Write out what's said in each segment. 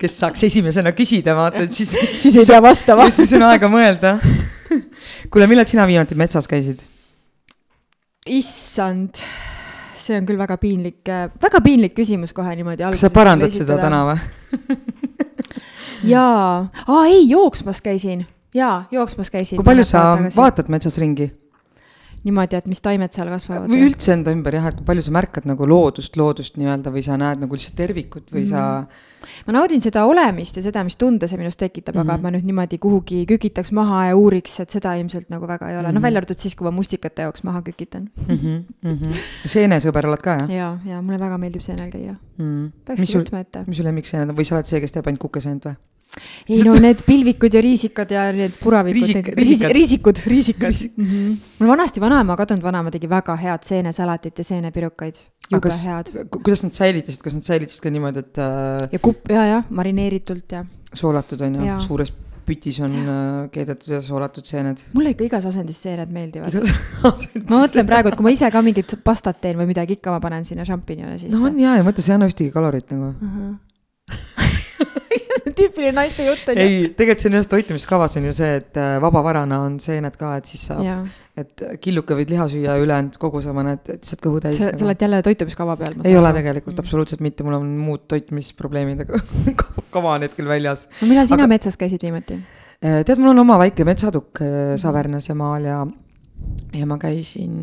kes saaks esimesena küsida, vaata, et siis. siis ei pea vastama. siis on aega mõelda. kuule, millal sina viimati metsas käisid? issand, see on küll väga piinlik, väga piinlik küsimus kohe niimoodi. kas sa parandad seda täna või jaa, aa ei, jooksmas käisin, jaa, jooksmas käisin. kui palju sa vaatad metsas ringi? Niimoodi, et mis taimed seal kasvavad? või üldse enda ümber jah, et kui palju sa märkad nagu loodust, loodust nii-öelda või sa näed nagu lihtsalt tervikut või mm -hmm. sa. ma naudin seda olemist ja seda, mis tunde see minus tekitab mm, -hmm. aga mhm. ma nüüd niimoodi kuhugi kükitaks maha ja uuriks, et seda ilmselt nagu väga ei ole mm -hmm., noh välja arvatud siis, kui ma mustikate jaoks maha kükitan mm. -hmm. Mm -hmm. seenesõber oled ka jah? ja, ja mulle väga meeldib seenel käia mm. -hmm. peaks võtma ette. mis su lemmikseened on või sa oled see, kes teeb ainult kukeseent või? Ei no need pilvikud ja riisikad ja need puravikud Riisik,, riisikad. riisikud, riisikad mm. -hmm. mul vanasti vanaema, kadunud vanaema tegi väga head seenesalatit ja seenepirukaid. jube head. kuidas nad säilitasid, kas nad säilitasid ka niimoodi, et äh.... ja kupp ja, jah, marineeritult ja. soolatud on ju, suures pütis on äh, keedetud ja soolatud seened. mulle ikka igas asendis seened meeldivad. ma mõtlen praegu, et kui ma ise ka mingit pastat teen või midagi, ikka ma panen sinna šampinjone sisse. no on ja, ja mõtle, see ei anna ühtegi kalorit nagu uh. -huh tüüpiline naiste jutt on ju. ei, tegelikult see on just toitumiskavas on ju see, et äh, vabavarana on seened ka, et siis saab, et killuke võid liha süüa, ülejäänud koguse paned lihtsalt kõhu täis. sa, sa oled jälle toitumiskava peal? ei ole tegelikult mm. absoluutselt mitte, mul on muud toitumisprobleemid, aga kava on hetkel väljas. no millal sina aga... metsas käisid viimati? Äh, tead, mul on oma väike metsatukk äh, Savernas ja maal ja ja ma käisin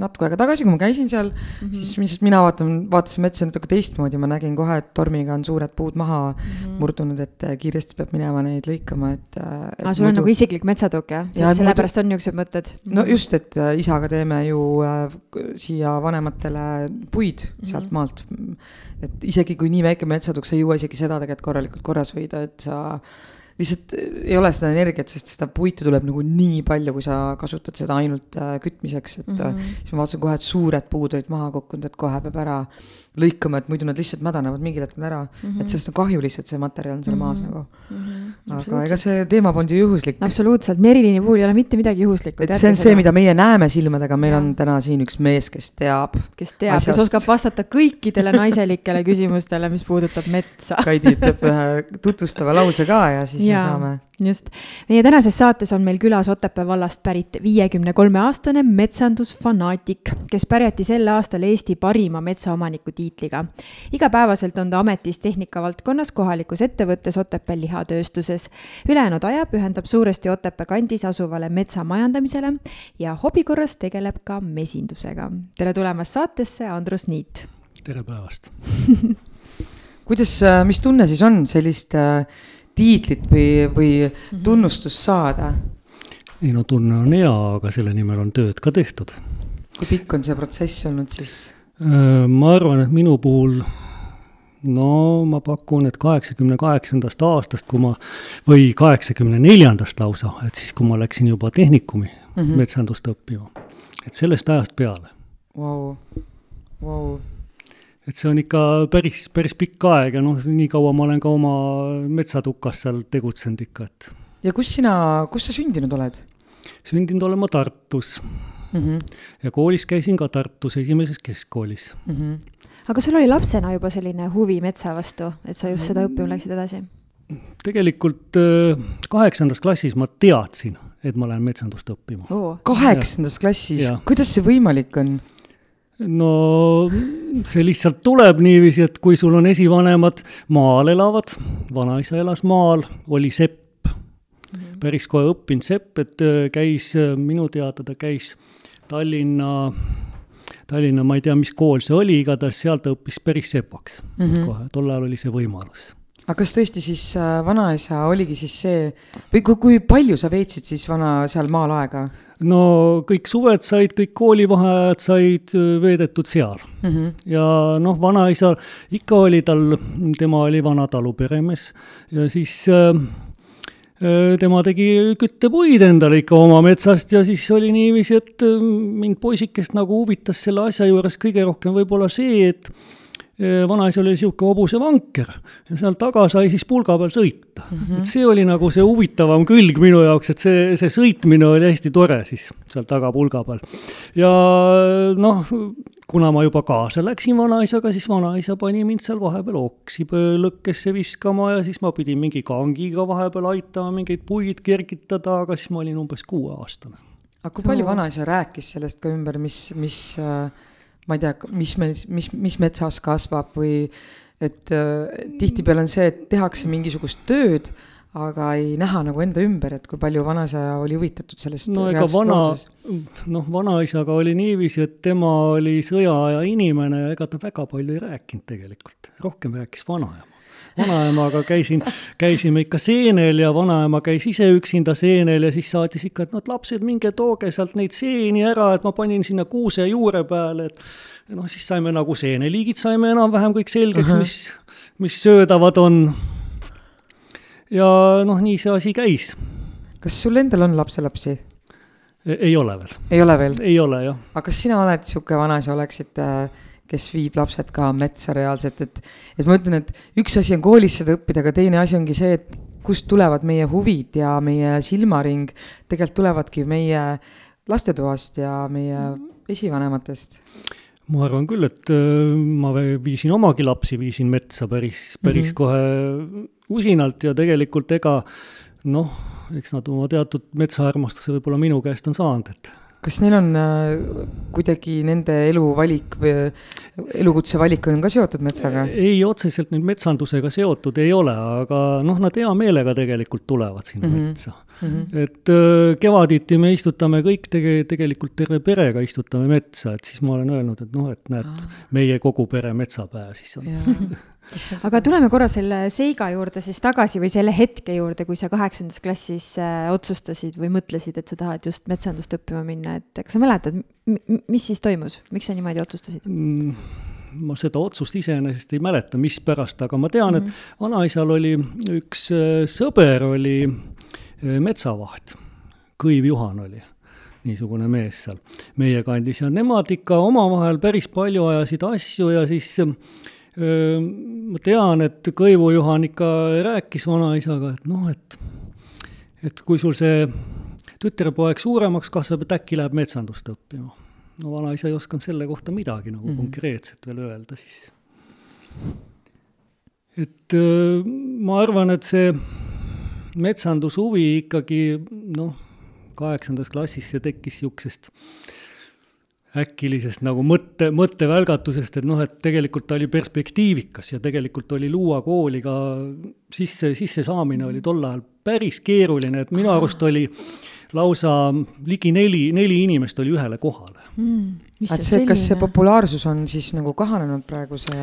natuke aega tagasi, kui ma käisin seal mm, -hmm. siis lihtsalt mina vaatan, vaatasin metsa natuke teistmoodi, ma nägin kohe, et tormiga on suured puud maha mm -hmm. murdunud, et äh, kiiresti peab minema neid lõikama, et, äh, et. aa, sul muidu... on nagu isiklik metsatukk jah ja, sellepärast muidu... on niisugused mõtted? no mhm. just, et äh, isaga teeme ju äh, siia vanematele puid mm -hmm. sealt maalt. et isegi kui nii väike metsatukk, sa ei jõua isegi seda tegelikult korralikult korras hoida, et sa lihtsalt ei ole seda energiat, sest seda puitu tuleb nagu nii palju, kui sa kasutad seda ainult äh, kütmiseks, et mm -hmm. siis ma vaatasin kohe, et suured puud olid maha kukkunud, et kohe peab ära lõikama, et muidu nad lihtsalt mädanevad mingil hetkel ära mm. -hmm. et sellest on kahju lihtsalt, see materjal on seal mm -hmm. maas nagu mm. -hmm. aga ega see teema polnud ju juhuslik. absoluutselt, Merilini puhul ei ole mitte midagi juhuslikku. et see on see, mida meie näeme silmadega, meil ja. on täna siin üks mees, kes teab. kes teab, kes oskab vastata kõikidele naiselikele küsimustele, mis puudutab metsa Kaidi ütleb ühe tutvustava lause ka ja siis ja. me saame just, meie tänases saates on meil külas Otepää vallast pärit viiekümne kolme aastane metsandusfanaatik, kes pärjati sel aastal Eesti parima metsaomaniku tiitliga. igapäevaselt on ta ametis tehnikavaldkonnas kohalikus ettevõttes Otepää lihatööstuses. ülejäänud aja pühendab suuresti Otepää kandis asuvale metsa majandamisele ja hobi korras tegeleb ka mesindusega. tere tulemast saatesse, Andrus Niit! tere päevast kuidas, äh, mis tunne siis on sellist äh, tiitlit või, või mhm. tunnustust saada? ei no tunne on hea, aga selle nimel on tööd ka tehtud. kui pikk on see protsess olnud siis? Ma arvan, et minu puhul no ma pakun, et kaheksakümne kaheksandast aastast, kui ma, või kaheksakümne neljandast lausa, et siis, kui ma läksin juba tehnikumi mm -hmm. metsandust õppima. et sellest ajast peale wow.. Wow et see on ikka päris, päris pikk aeg ja noh, nii kaua ma olen ka oma metsatukas seal tegutsenud ikka, et. ja kus sina, kus sa sündinud oled? sündinud olen ma Tartus mm. -hmm. ja koolis käisin ka Tartus esimeses keskkoolis mm. -hmm. aga sul oli lapsena juba selline huvi metsa vastu, et sa just seda õppima läksid edasi? tegelikult äh, kaheksandas klassis ma teadsin, et ma lähen metsandust õppima oh.. kaheksandas klassis, kuidas see võimalik on? No see lihtsalt tuleb niiviisi, et kui sul on esivanemad maal elavad, vanaisa elas maal, oli sepp mm, -hmm. päris kohe õppinud sepp, et äh, käis, äh, minu teada ta käis Tallinna, Tallinna, ma ei tea, mis kool see oli, igatahes seal ta õppis päris sepaks mm -hmm. kohe, tol ajal oli see võimalus aga kas tõesti siis äh, vanaisa oligi siis see või kui, kui palju sa veetsid siis vana seal maal aega? No kõik suved said, kõik koolivaheajad said äh, veedetud seal mm. -hmm. ja noh, vanaisa, ikka oli tal, tema oli vana taluperemees ja siis äh, tema tegi küttepuid endale ikka oma metsast ja siis oli niiviisi, et mind poisikest nagu huvitas selle asja juures kõige rohkem võib-olla see, et vanaisal oli niisugune hobusevanker ja seal taga sai siis pulga peal sõita mm. -hmm. et see oli nagu see huvitavam külg minu jaoks, et see, see sõitmine oli hästi tore siis seal taga pulga peal. ja noh, kuna ma juba kaasa läksin vanaisaga, siis vanaisa pani mind seal vahepeal oksi lõkkesse viskama ja siis ma pidin mingi kangiga vahepeal aitama mingeid puid kergitada, aga siis ma olin umbes kuueaastane. aga kui palju vanaisa rääkis sellest ka ümber, mis, mis äh ma ei tea, mis meil, mis, mis metsas kasvab või et äh, tihtipeale on see, et tehakse mingisugust tööd, aga ei näha nagu enda ümber, et kui palju vanaisa oli huvitatud sellest. no ega vana, noh, vanaisaga oli niiviisi, et tema oli sõjaaja inimene ja ega ta väga palju ei rääkinud tegelikult, rohkem rääkis vanaema vanaemaga käisin, käisime ikka seenel ja vanaema käis ise üksinda seenel ja siis saatis ikka, et noh, lapsed, minge tooge sealt neid seeni ära, et ma panin sinna kuuse juure peale, et noh, siis saime nagu seeneliigid saime enam-vähem kõik selgeks uh, -huh. mis, mis söödavad on. ja noh, nii see asi käis. kas sul endal on lapselapsi? E-, ei ole veel. ei ole veel? ei ole, jah. aga kas sina oled niisugune vanaisa, oleksid äh, kes viib lapsed ka metsa reaalselt, et, et ma ütlen, et üks asi on koolis seda õppida, aga teine asi ongi see, et kust tulevad meie huvid ja meie silmaring, tegelikult tulevadki meie lastetoast ja meie esivanematest ma arvan küll, et äh, ma viisin omagi lapsi, viisin metsa päris, päris mm -hmm. kohe usinalt ja tegelikult ega noh, eks nad oma teatud metsaarmastuse võib-olla minu käest on saanud, et kas neil on äh, kuidagi nende eluvalik või elukutse valik on ka seotud metsaga? ei, otseselt nüüd metsandusega seotud ei ole, aga noh, nad hea meelega tegelikult tulevad sinna mm -hmm. metsa mm. -hmm. et äh, kevaditi me istutame kõik tege-, tegelikult terve perega istutame metsa, et siis ma olen öelnud, et noh, et näed, meie kogu pere metsapäev siis on aga tuleme korra selle seiga juurde siis tagasi või selle hetke juurde, kui sa kaheksandas klassis äh, otsustasid või mõtlesid, et sa tahad just metsandust õppima minna, et kas sa mäletad, mis siis toimus, miks sa niimoodi otsustasid mm,? ma seda otsust iseenesest ei mäleta, mispärast, aga ma tean mm, -hmm. et mhm. vanaisal oli üks äh, sõber oli äh, metsavaht, Kõiv Juhan oli niisugune mees seal meie kandis ja nemad ikka omavahel päris palju ajasid asju ja siis ma tean, et Kõivu Juhan ikka rääkis vanaisaga, et noh, et, et kui sul see tütrepoeg suuremaks kasvab, et äkki läheb metsandust õppima. no vanaisa ei osanud selle kohta midagi nagu mm -hmm. konkreetset veel öelda siis. et ma arvan, et see metsandushuvi ikkagi noh, kaheksandas klassis see tekkis niisugusest äkilisest nagu mõtte, mõttevälgatusest, et noh, et tegelikult ta oli perspektiivikas ja tegelikult oli Luua kooli ka sisse, sissesaamine oli tol ajal päris keeruline, et minu arust oli lausa ligi neli, neli inimest oli ühele kohale mm,. et see, kas see populaarsus on siis nagu kahanenud praeguse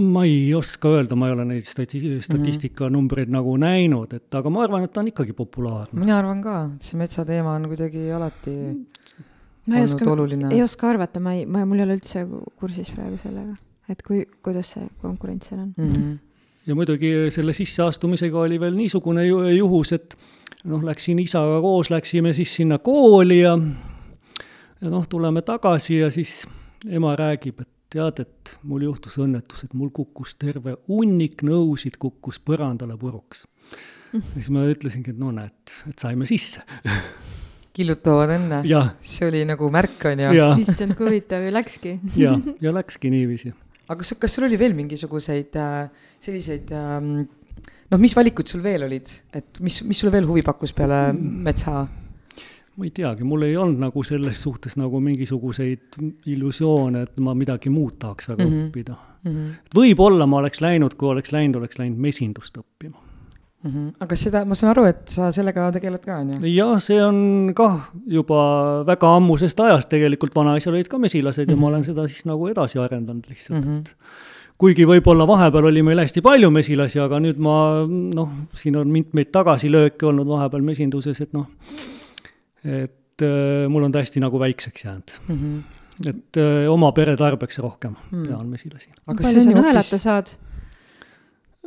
ma ei oska öelda, ma ei ole neid stati-, statistikanumbreid mm -hmm. nagu näinud, et aga ma arvan, et ta on ikkagi populaarne. mina arvan ka, et see metsateema on kuidagi alati ma ei oska, ei oska arvata, ma ei, ma, mul ei ole üldse kursis praegu sellega, et kui, kuidas see konkurents seal on mm. -hmm. ja muidugi selle sisseastumisega oli veel niisugune ju, juhus, et noh, läksin isaga koos, läksime siis sinna kooli ja ja noh, tuleme tagasi ja siis ema räägib, et tead, et mul juhtus õnnetus, et mul kukkus terve hunnik nõusid kukkus põrandale puruks mm. -hmm. siis ma ütlesingi, et no näed, et saime sisse killutavad õnne. see oli nagu märk, on ju. issand, kui huvitav ja läkski. ja, ja läkski niiviisi. aga kas, kas sul oli veel mingisuguseid äh, selliseid ähm, noh, mis valikud sul veel olid, et mis, mis sulle veel huvi pakkus peale metsa? ma ei teagi, mul ei olnud nagu selles suhtes nagu mingisuguseid illusioone, et ma midagi muud tahaks väga mm -hmm. õppida mm. -hmm. võib-olla ma oleks läinud, kui oleks läinud, oleks läinud mesindust õppima mm. -hmm. aga seda, ma saan aru, et sa sellega tegeled ka, on ju? jah, see on kah juba väga ammusest ajast tegelikult, vanaisal olid ka mesilased mm -hmm. ja ma mhm. olen seda siis nagu edasi arendanud lihtsalt mm, -hmm. et kuigi võib-olla vahepeal oli meil hästi palju mesilasi, aga nüüd ma noh, siin on mitmeid tagasilööke olnud vahepeal mesinduses, et noh, et äh, mul on ta hästi nagu väikseks jäänud mm. -hmm et öö, äh, oma pere tarbeks rohkem mm. pean mesilasi. palju sa nõelata hoopis... saad?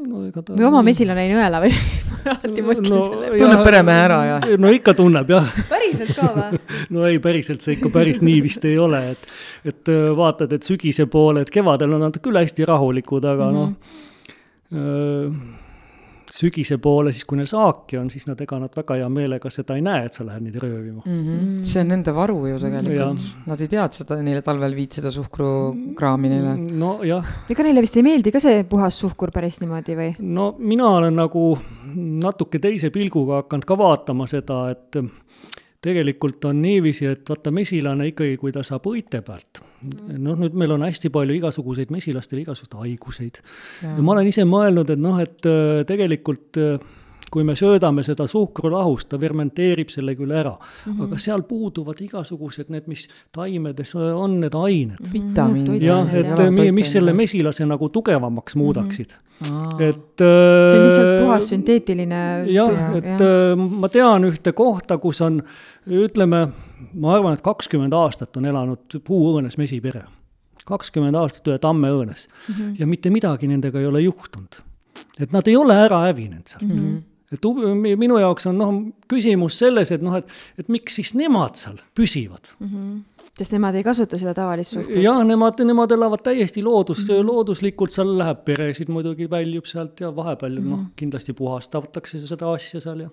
No ega ta või oma mesilane jäi nõela või alati mõtlen no, selle peale. tunneb peremehe ära ja no ikka tunneb jah päriselt ka või? no ei, päriselt see ikka päris nii vist ei ole, et, et äh, vaatad, et sügise poole, et kevadel on nad küll hästi rahulikud, aga mm -hmm. noh sügise poole, siis kui neil saaki on, siis nad, ega nad väga hea meelega seda ei näe, et sa lähed neid röövima mm. -hmm. see on nende varu ju tegelikult, nad ei tea, et seda neile talvel viid seda suhkrukraami neile. nojah. ega neile vist ei meeldi ka see puhas suhkur päris niimoodi või? no mina olen nagu natuke teise pilguga hakanud ka vaatama seda, et tegelikult on niiviisi, et vaata, mesilane ikkagi, kui ta saab õite pealt, noh, nüüd meil on hästi palju igasuguseid mesilastele igasuguseid haiguseid. ja ma olen ise mõelnud, et noh, et äh, tegelikult äh, kui me söödame seda suhkrulahust, ta fermenteerib selle küll ära mm, -hmm. aga seal puuduvad igasugused need, mis taimedes on, need ained mm. -hmm. vitamiinid. jah, et jah, mis selle mesilase nagu tugevamaks mhm. muudaksid mm. -hmm. et äh, see on lihtsalt puhas sünteetiline. jah, et ja. ma tean ühte kohta, kus on ütleme, ma arvan, et kakskümmend aastat on elanud puuõõnes mesipere. kakskümmend aastat ühe tamme õõnes mm -hmm. ja mitte midagi nendega ei ole juhtunud. et nad ei ole ära hävinenud seal mm. -hmm et minu jaoks on noh, küsimus selles, et noh, et, et miks siis nemad seal püsivad mm. -hmm. sest nemad ei kasuta seda tavalist suhkrut? jah, nemad, nemad elavad täiesti loodus mm, -hmm. looduslikult, seal läheb peresid muidugi, väljub sealt ja vahepeal mm -hmm. noh, kindlasti puhastatakse seda asja seal ja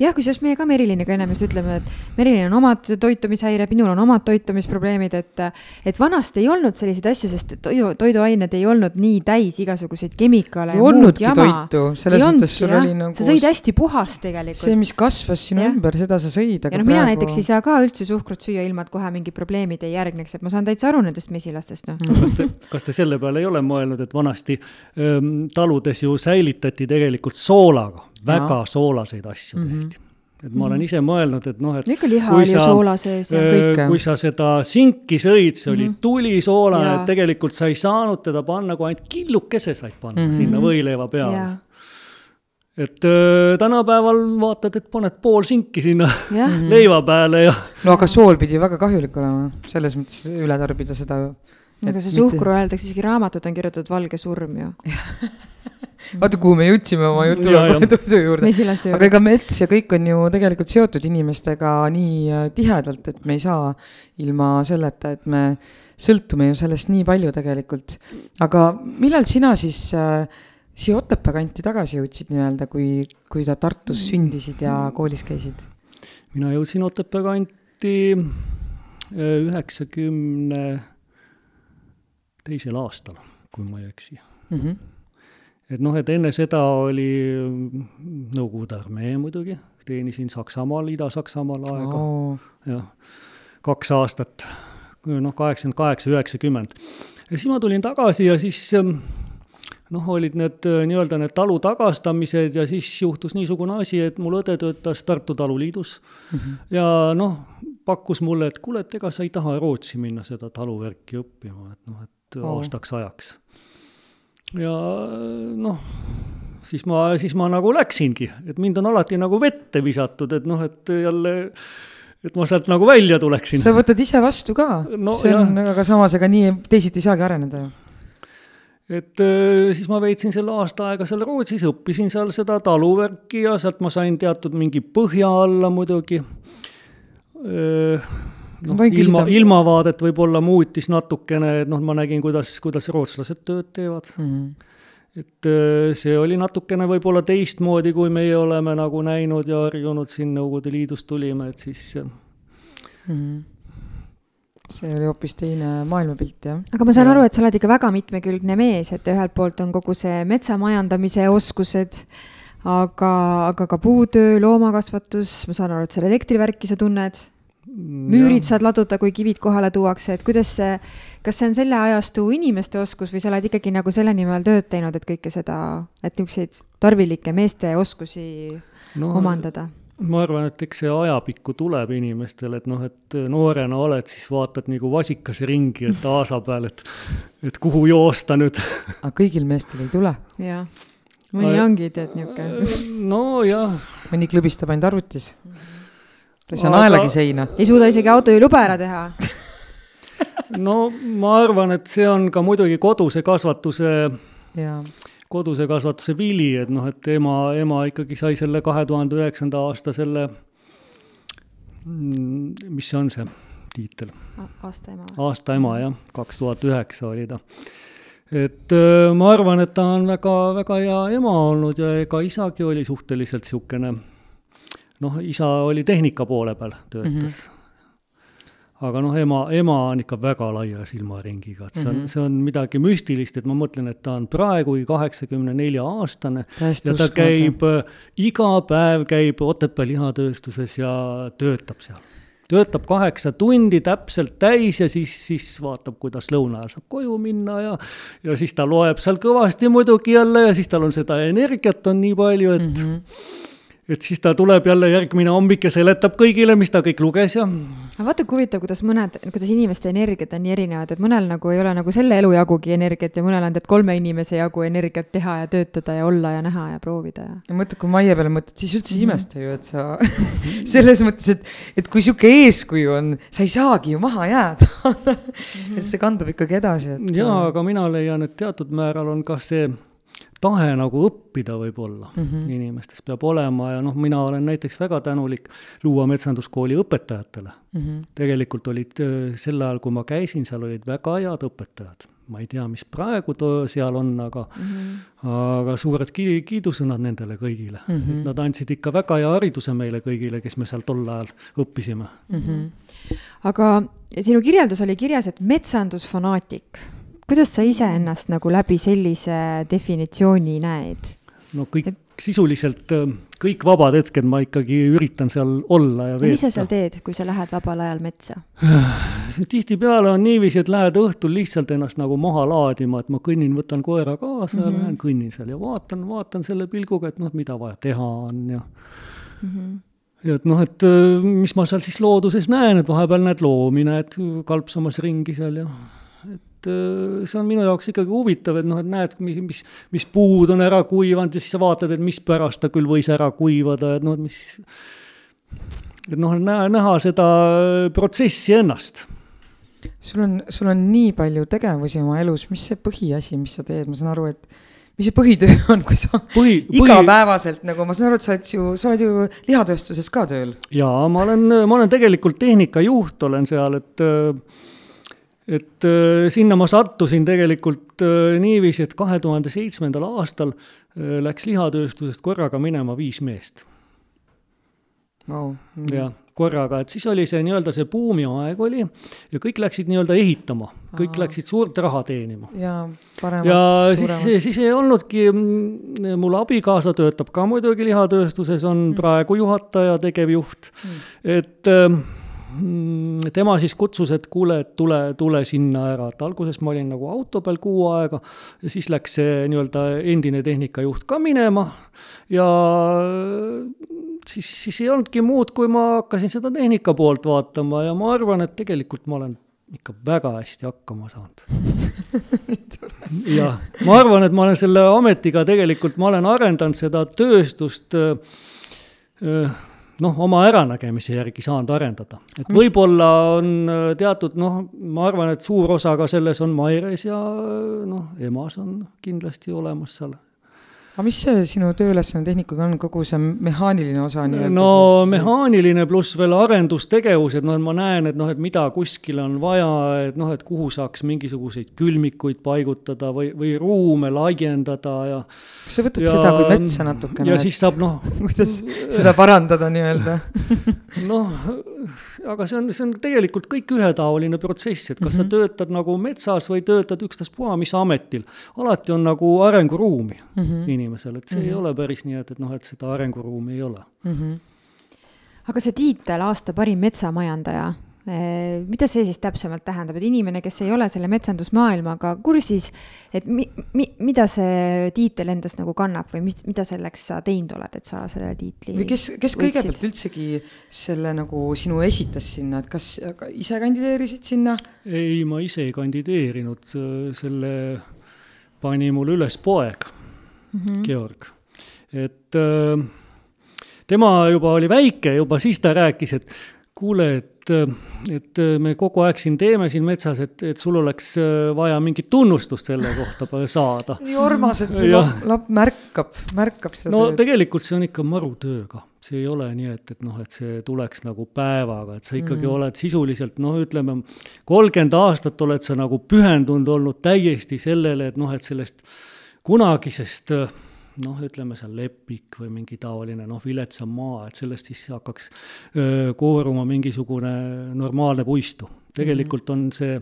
jah, kusjuures meie ka Meriliniga ennem just ütleme, et Merilin on omad toitumishäired, minul on omad toitumisprobleemid, et et vanasti ei olnud selliseid asju, sest toidu, toiduained ei olnud nii täis igasuguseid kemikaale. ei olnudki toitu, selles mõttes sul oli nagu. sa sõid hästi puhast tegelikult. see, mis kasvas sinu ja. ümber, seda sa sõid, aga ja noh, mina praegu... näiteks ei saa ka üldse suhkrut süüa ilma, et kohe mingi probleemid ei järgneks, et ma saan täitsa aru nendest mesilastest, noh kas te, kas te selle peale ei ole mõelnud, et vanasti ähm, taludes ju säilitati tegelikult soolaga väga no. soolaseid asju mhm. tehti mm. -hmm et ma olen ise mõelnud, et noh, et ikka liha oli ju soola sees ja kõike. kui sa seda sinki sõid, see oli mm -hmm. tulisoolane, et tegelikult sa ei saanud teda panna, kui ainult killukese said panna mm -hmm. sinna võileiva peale. et öö, tänapäeval vaatad, et paned pool sinki sinna ja. leiva peale ja. no aga sool pidi väga kahjulik olema, selles mõttes üle tarbida seda. aga see suhkru öeldakse, isegi raamatud on kirjutatud valge surm ju vaata, kuhu me jõudsime oma jutuga kohe toidu juurde. aga ega mets ja kõik on ju tegelikult seotud inimestega nii äh, tihedalt, et me ei saa ilma selleta, et me sõltume ju sellest nii palju tegelikult. aga millal sina siis äh, siia Otepää kanti tagasi jõudsid nii-öelda, kui, kui sa Tartus sündisid ja koolis käisid? mina jõudsin Otepää kanti äh, üheksakümne teisel aastal, kui ma ei eksi mm. -hmm et noh, et enne seda oli Nõukogude armee muidugi, teenisin Saksamaal, Ida-Saksamaal aega oh., jah, kaks aastat, noh, kaheksakümmend kaheksa, üheksakümmend. ja siis ma tulin tagasi ja siis noh, olid need nii-öelda need talu tagastamised ja siis juhtus niisugune asi, et mul õde töötas Tartu Taluliidus mm -hmm. ja noh, pakkus mulle, et kuule, et ega sa ei taha Rootsi minna seda taluvärki õppima, et noh, et oh. aastaks ajaks ja noh, siis ma, siis ma nagu läksingi, et mind on alati nagu vette visatud, et noh, et jälle et ma sealt nagu välja tuleksin. sa võtad ise vastu ka no,, see on, aga samas, ega nii teisiti ei saagi areneda ju. et äh, siis ma veetsin selle aasta aega seal Rootsis, õppisin seal seda taluvärki ja sealt ma sain teatud mingi põhja alla muidugi äh, noh, ilma, ilmavaadet võib-olla muutis natukene, et noh, ma nägin, kuidas, kuidas rootslased tööd teevad mm. -hmm et äh, see oli natukene võib-olla teistmoodi, kui meie oleme nagu näinud ja harjunud siin Nõukogude Liidust tulime, et siis mm. -hmm see oli hoopis teine maailmapilt, jah. aga ma saan ja. aru, et sa oled ikka väga mitmekülgne mees, et ühelt poolt on kogu see metsamajandamise oskused, aga, aga ka puutöö, loomakasvatus, ma saan aru, et selle elektrivärki sa tunned müürid saad laduda, kui kivid kohale tuuakse, et kuidas see, kas see on selle ajastu inimeste oskus või sa oled ikkagi nagu selle nimel tööd teinud, et kõike seda, et niisuguseid tarvilikke meeste oskusi no, omandada? ma arvan, et eks see ajapikku tuleb inimestel, et noh, et noorena oled, siis vaatad nagu vasikas ringi, et aasa peal, et, et kuhu joosta nüüd. aga kõigil meestel ei tule. jah, mõni ongi, tead, niisugune. nojah. mõni klõbistab ainult arvutis mm. Ei saa naelagi seina. ei suuda isegi autojuhiluba ära teha no ma arvan, et see on ka muidugi koduse kasvatuse, koduse kasvatuse vili, et noh, et ema, ema ikkagi sai selle kahe tuhande üheksanda aasta selle, mm, mis see on see tiitel? aasta ema. aasta ema jah, kaks tuhat üheksa oli ta. et ma arvan, et ta on väga, väga hea ema olnud ja ega isagi oli suhteliselt niisugune noh, isa oli tehnika poole peal, töötas mm. -hmm aga noh, ema, ema on ikka väga laia silmaringiga, et see on mm, -hmm. see on midagi müstilist, et ma mõtlen, et ta on praegu kaheksakümne nelja aastane Täiesti ja ta käib äh, iga päev käib Otepää lihatööstuses ja töötab seal. töötab kaheksa tundi täpselt täis ja siis, siis vaatab, kuidas lõuna ajal saab koju minna ja ja siis ta loeb seal kõvasti muidugi jälle ja siis tal on seda energiat on nii palju, et mm -hmm et siis ta tuleb jälle järgmine hommik ja seletab kõigile, mis ta kõik luges ja. aga vaata, kui huvitav, kuidas mõned, kuidas inimeste energiat on nii erinevad, et mõnel nagu ei ole nagu selle elu jagugi energiat ja mõnel on tead kolme inimese jagu energiat teha ja töötada ja olla ja näha ja proovida ja. ja mõtle, kui Maie peale mõtled, siis üldse ei imesta ju, et sa selles mõttes, et, et kui sihuke eeskuju on, sa ei saagi ju maha jääda et see kandub ikkagi edasi, et. jaa, aga mina leian, et teatud määral on ka see tahe nagu õppida võib-olla mm -hmm. inimestes peab olema ja noh, mina olen näiteks väga tänulik Luua metsanduskooli õpetajatele mm. -hmm. tegelikult olid sel ajal, kui ma käisin, seal olid väga head õpetajad. ma ei tea, mis praegu seal on, aga mm, -hmm. aga suured ki-, kiidusõnad nendele kõigile mm. -hmm. Nad andsid ikka väga hea hariduse meile kõigile, kes me seal tol ajal õppisime mm. -hmm. aga sinu kirjeldus oli kirjas, et metsandusfanaatik kuidas sa iseennast nagu läbi sellise definitsiooni näed? no kõik et... sisuliselt, äh, kõik vabad hetked ma ikkagi üritan seal olla ja, veeta. mis sa seal teed, kui sa lähed vabal ajal metsa? tihtipeale on niiviisi, et lähed õhtul lihtsalt ennast nagu maha laadima, et ma kõnnin, võtan koera kaasa mm -hmm. ja mhm. lähen kõnnin seal ja vaatan, vaatan selle pilguga, et noh, mida vaja teha on ja mm. -hmm ja et noh, et äh, mis ma seal siis looduses näen, et vahepeal näed loomi, näed kalpsamas ringi seal ja äh, see on minu jaoks ikkagi huvitav, et noh, et näed, mis, mis, mis puud on ära kuivanud ja siis sa vaatad, et mispärast ta küll võis ära kuivada, et noh, et mis. et noh, näha, näha seda protsessi ennast. sul on, sul on nii palju tegevusi oma elus, mis see põhiasi, mis sa teed, ma saan aru, et mis see põhitöö on, kui sa põhi, põhi... igapäevaselt nagu, ma saan aru, et sa oled ju, sa oled ju lihatööstuses ka tööl? jaa, ma olen, ma olen tegelikult tehnikajuht olen seal, et äh, et äh, sinna ma sattusin tegelikult äh, niiviisi, et kahe tuhande seitsmendal aastal äh, läks lihatööstusest korraga minema viis meest wow.. Jah, korraga, et siis oli see nii-öelda see buumiaeg oli ja kõik läksid nii-öelda ehitama, kõik Aa. läksid suurt raha teenima. ja paremat. ja suuremat. siis, siis ei olnudki, mm, mul abikaasa töötab ka muidugi lihatööstuses, on mm. praegu juhataja, tegevjuht mm., et äh, Mm, tema siis kutsus, et kuule, et tule, tule sinna ära, et alguses ma olin nagu auto peal kuu aega ja siis läks see nii-öelda endine tehnikajuht ka minema. Ja siis, siis ei olnudki muud, kui ma hakkasin seda tehnika poolt vaatama ja ma arvan, et tegelikult ma olen ikka väga hästi hakkama saanud. Jah, ma arvan, et ma olen selle ametiga tegelikult, ma olen arendanud seda tööstust öö, öö, noh, oma äranägemise järgi saanud arendada. et Mis... võib-olla on äh, teatud noh, ma arvan, et suur osa ka selles on Maires ja noh, EMA-s on kindlasti olemas seal aga mis see sinu tööülesanne tehnikuga on, kogu see mehaaniline osa nii-öelda? no siis... mehaaniline pluss veel arendustegevused, noh, et ma näen, et noh, et mida kuskil on vaja, et noh, et kuhu saaks mingisuguseid külmikuid paigutada või, või ruume laiendada ja. kas sa võtad ja, seda kui metsa natukene? ja et... siis saab noh. kuidas seda parandada nii-öelda noh, aga see on, see on tegelikult kõik ühetaoline protsess, et kas mm -hmm. sa mhm. töötad nagu metsas või töötad ükstaspuha mis ametil. alati on nagu arenguruumi mm -hmm. inimesel et see mm -hmm. ei mhm. ole päris nii, et, et noh, et seda arenguruumi ei ole mm. -hmm. aga see tiitel aasta parim metsamajandaja, mida see siis täpsemalt tähendab, et inimene, kes ei ole selle metsandusmaailmaga kursis, et mi-, mi-, mida see tiitel endas nagu kannab või mis, mida selleks sa teinud oled, et sa selle tiitli või kes, kes kõigepealt üldsegi selle nagu sinu esitas sinna, et kas ise kandideerisid sinna? ei, ma ise ei kandideerinud, selle pani mul üles poeg mm, -hmm. Georg. et äh, tema juba oli väike, juba siis ta rääkis, et kuule, et et, et me kogu aeg siin teeme siin metsas, et, et sul oleks vaja mingit tunnustust selle kohta saada. nii armas, et laps, laps märkab, märkab seda no tööd. tegelikult see on ikka marutöö ka see ei ole nii, et, et noh, et see tuleks nagu päevaga, et sa ikkagi mm. oled sisuliselt noh, ütleme kolmkümmend aastat oled sa nagu pühendunud olnud täiesti sellele, et noh, et sellest kunagisest noh, ütleme seal lepik või mingi taoline noh, viletsam maa, et sellest siis hakkaks öö, kooruma mingisugune normaalne puistu. tegelikult -hmm. on see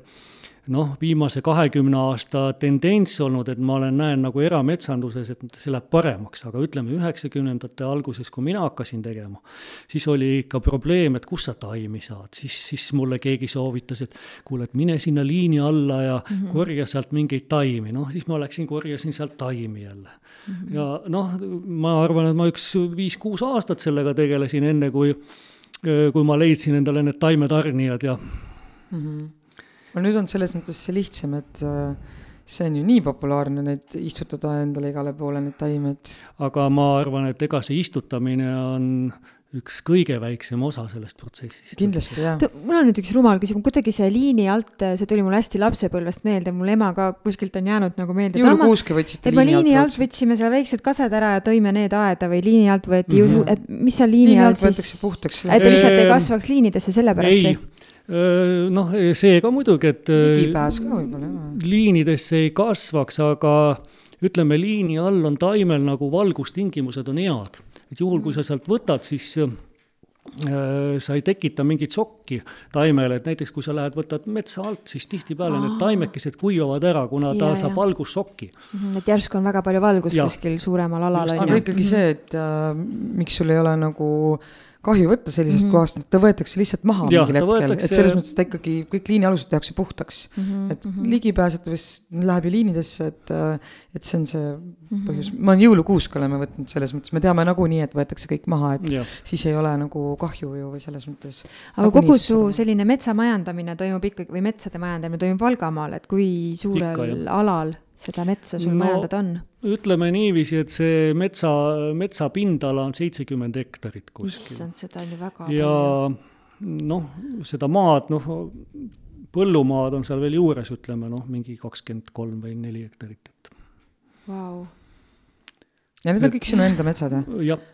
noh, viimase kahekümne aasta tendents olnud, et ma olen, näen nagu erametsanduses, et see läheb paremaks, aga ütleme, üheksakümnendate alguses, kui mina hakkasin tegema, siis oli ikka probleem, et kust sa taimi saad, siis, siis mulle keegi soovitas, et kuule, et mine sinna liini alla ja mm -hmm. korja sealt mingeid taimi, noh, siis ma läksin, korjasin sealt taimi jälle mm. -hmm. ja noh, ma arvan, et ma üks viis-kuus aastat sellega tegelesin, enne kui, kui ma leidsin endale need taimetarnijad ja mm. -hmm no nüüd on selles mõttes see lihtsam, et äh, see on ju nii populaarne, need istutada endale igale poole, need taimed. aga ma arvan, et ega see istutamine on üks kõige väiksem osa sellest protsessist. kindlasti, jah. mul on nüüd üks rumal küsimus, kuidagi see liini alt, see tuli mulle hästi lapsepõlvest meelde, mul ema ka kuskilt on jäänud nagu meelde. jõulukuuske võtsite liini, liini alt? võtsime seal väiksed kased ära ja tõime need aeda või liini alt võeti mm, -hmm. et mis seal liini, liini alt siis. et ta lihtsalt ei kasvaks liinidesse sellepärast või? Noh, see ka muidugi, et. ligipääs ka võib-olla, jah. liinidesse ei kasvaks, aga ütleme, liini all on taimel nagu valgustingimused on head. et juhul, kui sa sealt võtad, siis sa ei tekita mingit šokki taimele, et näiteks kui sa lähed, võtad metsa alt, siis tihtipeale need taimekesed kuivavad ära, kuna ta ja, saab valgusšoki. Mhm, et järsku on väga palju valgust ja. kuskil suuremal alal. aga ikkagi see, et äh, miks sul ei ole nagu äh, kahju võtta sellisest mm -hmm. kohast, et ta võetakse lihtsalt maha ja, mingil hetkel, võetakse... et selles mõttes ta ikkagi kõik liinialused tehakse puhtaks mm. -hmm. et mm -hmm. ligipääsetavus läheb ju liinidesse, et, et see on see mm -hmm. põhjus, ma olen jõulukuusk oleme võtnud selles mõttes, me teame nagunii, et võetakse kõik maha, et ja. siis ei ole nagu kahju ju või selles mõttes. aga kogu su selline metsamajandamine toimub ikkagi või metsade majandamine toimub Valgamaal, et kui suurel Ikka, alal seda metsa sul no, majandada on? ütleme niiviisi, et see metsa, metsa pindala on seitsekümmend hektarit kuskil. issand, seda on ju väga ja palju. noh, seda maad, noh, põllumaad on seal veel juures, ütleme noh, mingi kakskümmend kolm või neli hektarit, et wow.. ja need on kõik sinu enda metsad, jah? jah.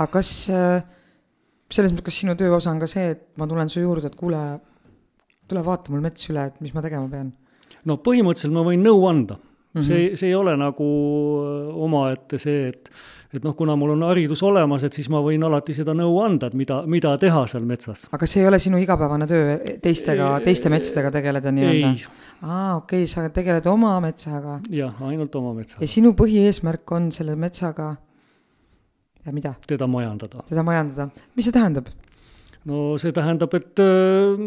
aga kas äh, selles mõttes, kas sinu töö osa on ka see, et ma tulen su juurde, et kuule, tule vaata mul mets üle, et mis ma tegema pean? no põhimõtteliselt ma võin nõu anda Mm -hmm. see, see ei ole nagu äh, omaette see, et, et noh, kuna mul on haridus olemas, et siis ma võin alati seda nõu anda, et mida, mida teha seal metsas. aga see ei ole sinu igapäevane töö teistega, teiste metsadega tegeleda nii-öelda? aa, okei okay,, sa tegeled oma metsaga? jah, ainult oma metsaga. ja sinu põhieesmärk on selle metsaga ja mida? teda majandada. teda majandada, mis see tähendab? No see tähendab, et äh,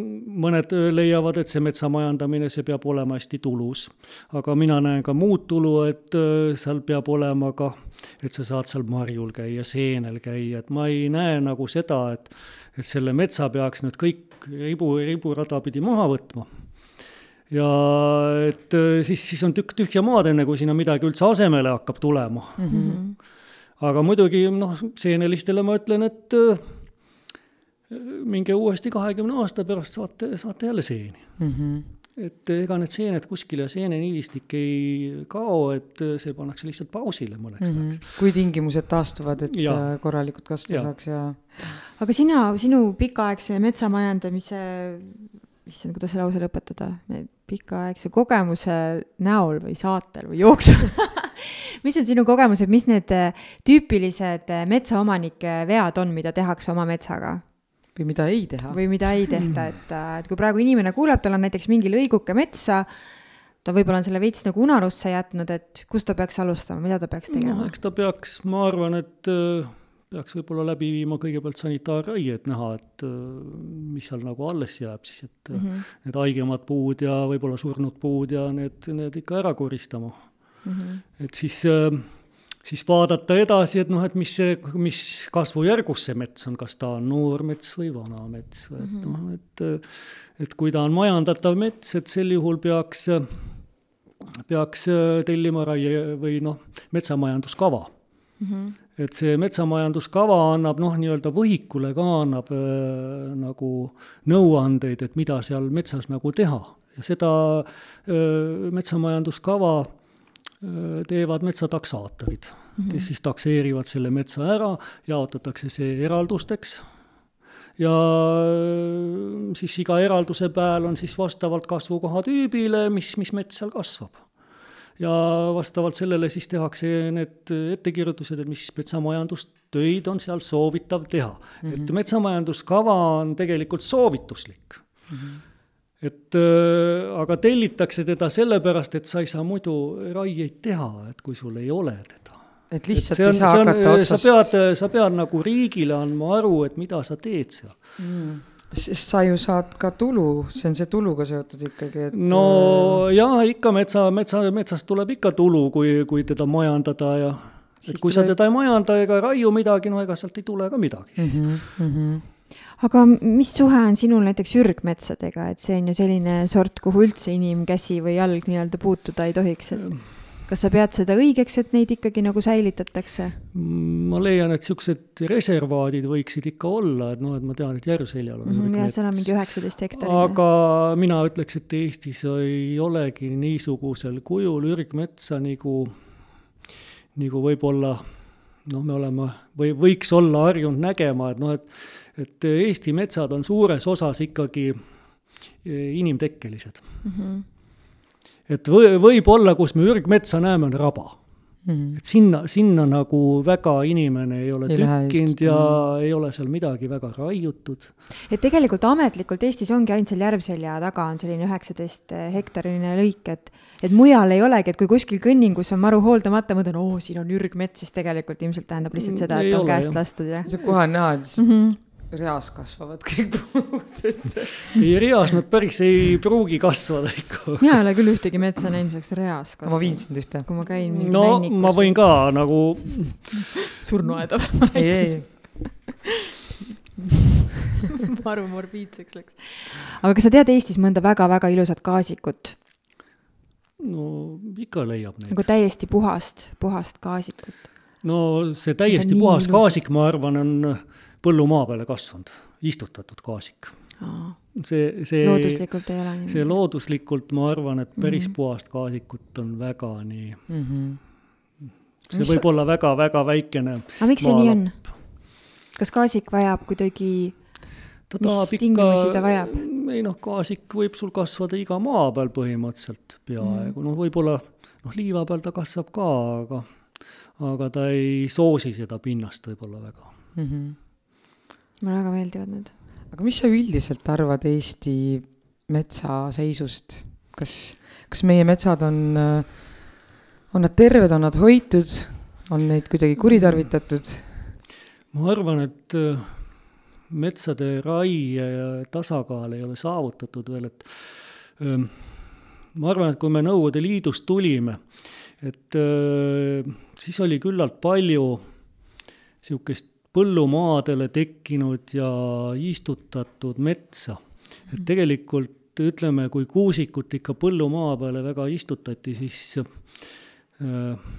mõned leiavad, et see metsa majandamine, see peab olema hästi tulus. aga mina näen ka muud tulu, et äh, seal peab olema ka, et sa saad seal marjul käia, seenel käia, et ma ei näe nagu seda, et, et selle metsa peaks nüüd kõik ribu, riburada pidi maha võtma ja et äh, siis, siis on tükk tühja maad, enne kui sinna midagi üldse asemele hakkab tulema mm. -hmm. aga muidugi noh, seenelistele ma ütlen, et minge uuesti kahekümne aasta pärast, saate, saate jälle seeni mm. -hmm. et ega need seened kuskile, seeneniidistik ei kao, et see pannakse lihtsalt pausile mõneks mm -hmm. ajaks. kui tingimused taastuvad, et ja. korralikult kasvada ja. saaks ja. aga sina, sinu pikaaegse metsamajandamise, issand, kuidas see lause lõpetada, pikaaegse kogemuse näol või saatel või jooksul mis on sinu kogemused, mis need tüüpilised metsaomanike vead on, mida tehakse oma metsaga? Või mida ei teha. või mida ei tehta, et, äh, et kui praegu inimene kuuleb, tal on näiteks mingi lõiguke metsa, ta võib-olla on selle veits nagu unarusse jätnud, et kust ta peaks alustama, mida ta peaks tegema no,? eks ta peaks, ma arvan, et äh, peaks võib-olla läbi viima kõigepealt sanitaarraie, et näha, et äh, mis seal nagu alles jääb siis, et mm -hmm. need haigemad puud ja võib-olla surnud puud ja need, need ikka ära koristama mm. -hmm. et siis äh, siis vaadata edasi, et noh, et mis see, mis kasvujärgus see mets on, kas ta on noor mets või vana mets et noh, et et kui ta on majandatav mets, et sel juhul peaks, peaks tellima raie või noh, metsamajanduskava mm. -hmm. et see metsamajanduskava annab noh, nii-öelda võhikule ka annab äh, nagu nõuandeid, et mida seal metsas nagu teha ja seda äh, metsamajanduskava äh, teevad metsataksaatorid mm, -hmm. kes siis takseerivad selle metsa ära, jaotatakse see eraldusteks ja äh, siis iga eralduse peal on siis vastavalt kasvukoha tüübile, mis, mis mets seal kasvab ja vastavalt sellele siis tehakse need ettekirjutused, et mis metsamajandustöid on seal soovitav teha mm. -hmm. et metsamajanduskava on tegelikult soovituslik mm. -hmm. Et äh, aga tellitakse teda sellepärast, et sa ei saa muidu raieid teha, et kui sul ei ole teda. et lihtsalt et on, ei saa hakata otsast. sa pead, sa pead nagu riigile andma aru, et mida sa teed seal mm sest sa ju saad ka tulu, see on see tuluga seotud ikkagi, et. no äh, jah, ikka metsa, metsa, metsast tuleb ikka tulu, kui, kui teda majandada ja. et kui tuleb... sa teda ei majanda ega raiu midagi, no ega sealt ei tule ka midagi siis mm. -hmm, mm -hmm aga mis suhe on sinul näiteks ürgmetsadega, et see on ju selline sort, kuhu üldse inimkäsi või jalg nii-öelda puutuda ei tohiks, et kas sa pead seda õigeks, et neid ikkagi nagu säilitatakse? ma leian, et niisugused reservaadid võiksid ikka olla, et noh, et ma tean, et Järvseljal on mm -hmm, jah, seal on mingi üheksateist hektarit. aga mina ütleks, et Eestis ei olegi niisugusel kujul ürgmetsa nagu, nagu võib-olla noh, me oleme või võiks olla harjunud nägema, et noh, et et Eesti metsad on suures osas ikkagi inimtekkelised mm. -hmm et või, võib-olla, kus me ürgmetsa näeme, on raba mm. -hmm. et sinna, sinna nagu väga inimene ei ole ei tükkinud ja mm. ei ole seal midagi väga raiutud. et tegelikult ametlikult Eestis ongi ainult seal Järvselja taga on selline üheksateist hektariline lõik, et et mujal ei olegi, et kui kuskil kõnningus on maru hooldamata, ma mõtlen, oo, siin on ürgmets, siis tegelikult ilmselt tähendab lihtsalt seda, et ei on ole, käest jah. lastud ja. see kohe on näha, et mm -hmm reas kasvavad kõik puud, et. ei, reas nad päris ei pruugi kasvada ikka. mina ei ole küll ühtegi metsa näinud, mis oleks reas kasvanud. ma viin sind ühte. kui ma käin. no männikas. ma võin ka nagu. surnuaeda ei, ei maru morbiidseks läks. aga kas sa tead Eestis mõnda väga-väga ilusat kaasikut? no ikka leiab neid. nagu täiesti puhast, puhast kaasikut. no see täiesti puhas ilus. kaasik, ma arvan, on põllumaa peale kasvanud, istutatud kaasik. see, see. looduslikult ei ole nii? see looduslikult, ma arvan, et päris mm -hmm. puhast kaasikut on väga nii mm. -hmm. see mis võib olla väga-väga väikene. aga miks see nii on? kas kaasik vajab kuidagi ta mis tingimusi ta vajab? ei noh, kaasik võib sul kasvada iga maa peal põhimõtteliselt peaaegu mm., noh, võib-olla noh, liiva peal ta kasvab ka, aga, aga ta ei soosi seda pinnast võib-olla väga mm. -hmm mulle väga meeldivad need. aga mis sa üldiselt arvad Eesti metsa seisust? kas, kas meie metsad on, on nad terved, on nad hoitud, on neid kuidagi kuritarvitatud? ma arvan, et äh, metsade raie ja tasakaal ei ole saavutatud veel, et ähm, ma arvan, et kui me Nõukogude Liidust tulime, et äh, siis oli küllalt palju niisugust põllumaadele tekkinud ja istutatud metsa. et mhm. tegelikult ütleme, kui kuusikut ikka põllumaa peale väga istutati, siis äh,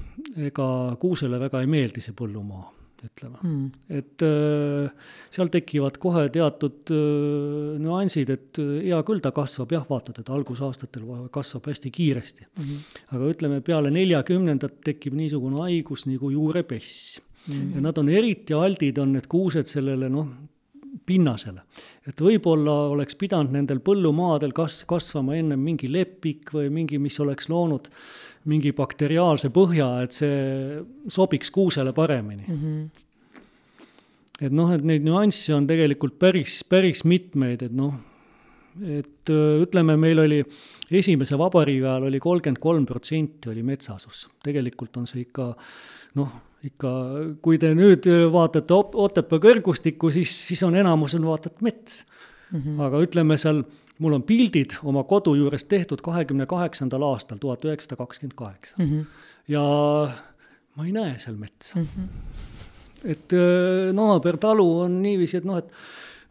ega kuusele väga ei meeldi see põllumaa, ütleme mm.. et äh, seal tekivad kohe teatud äh, nüansid, et äh, hea küll, ta kasvab jah, vaata teda algusaastatel kasvab hästi kiiresti mm. -hmm. aga ütleme, peale neljakümnendat tekib niisugune haigus nagu juurepess mm. Ja nad on eriti aldid, on need kuused sellele noh, pinnasele. et võib-olla oleks pidanud nendel põllumaadel kas-, kasvama ennem mingi lepik või mingi, mis oleks loonud mingi bakteriaalse põhja, et see sobiks kuusele paremini mm. -hmm. et noh, et neid nüansse on tegelikult päris, päris mitmeid, et noh, et ütleme, meil oli esimese vabariigi ajal oli kolmkümmend kolm protsenti oli metsasus, tegelikult on see ikka noh ikka, kui te nüüd vaatate Otepää kõrgustikku, siis, siis on enamus on vaata et mets mm. -hmm. aga ütleme seal, mul on pildid oma kodu juures tehtud kahekümne kaheksandal aastal, tuhat üheksasada kakskümmend kaheksa. Mhm. ja ma ei näe seal metsa mm. -hmm. et äh, naabertalu on niiviisi, et noh, et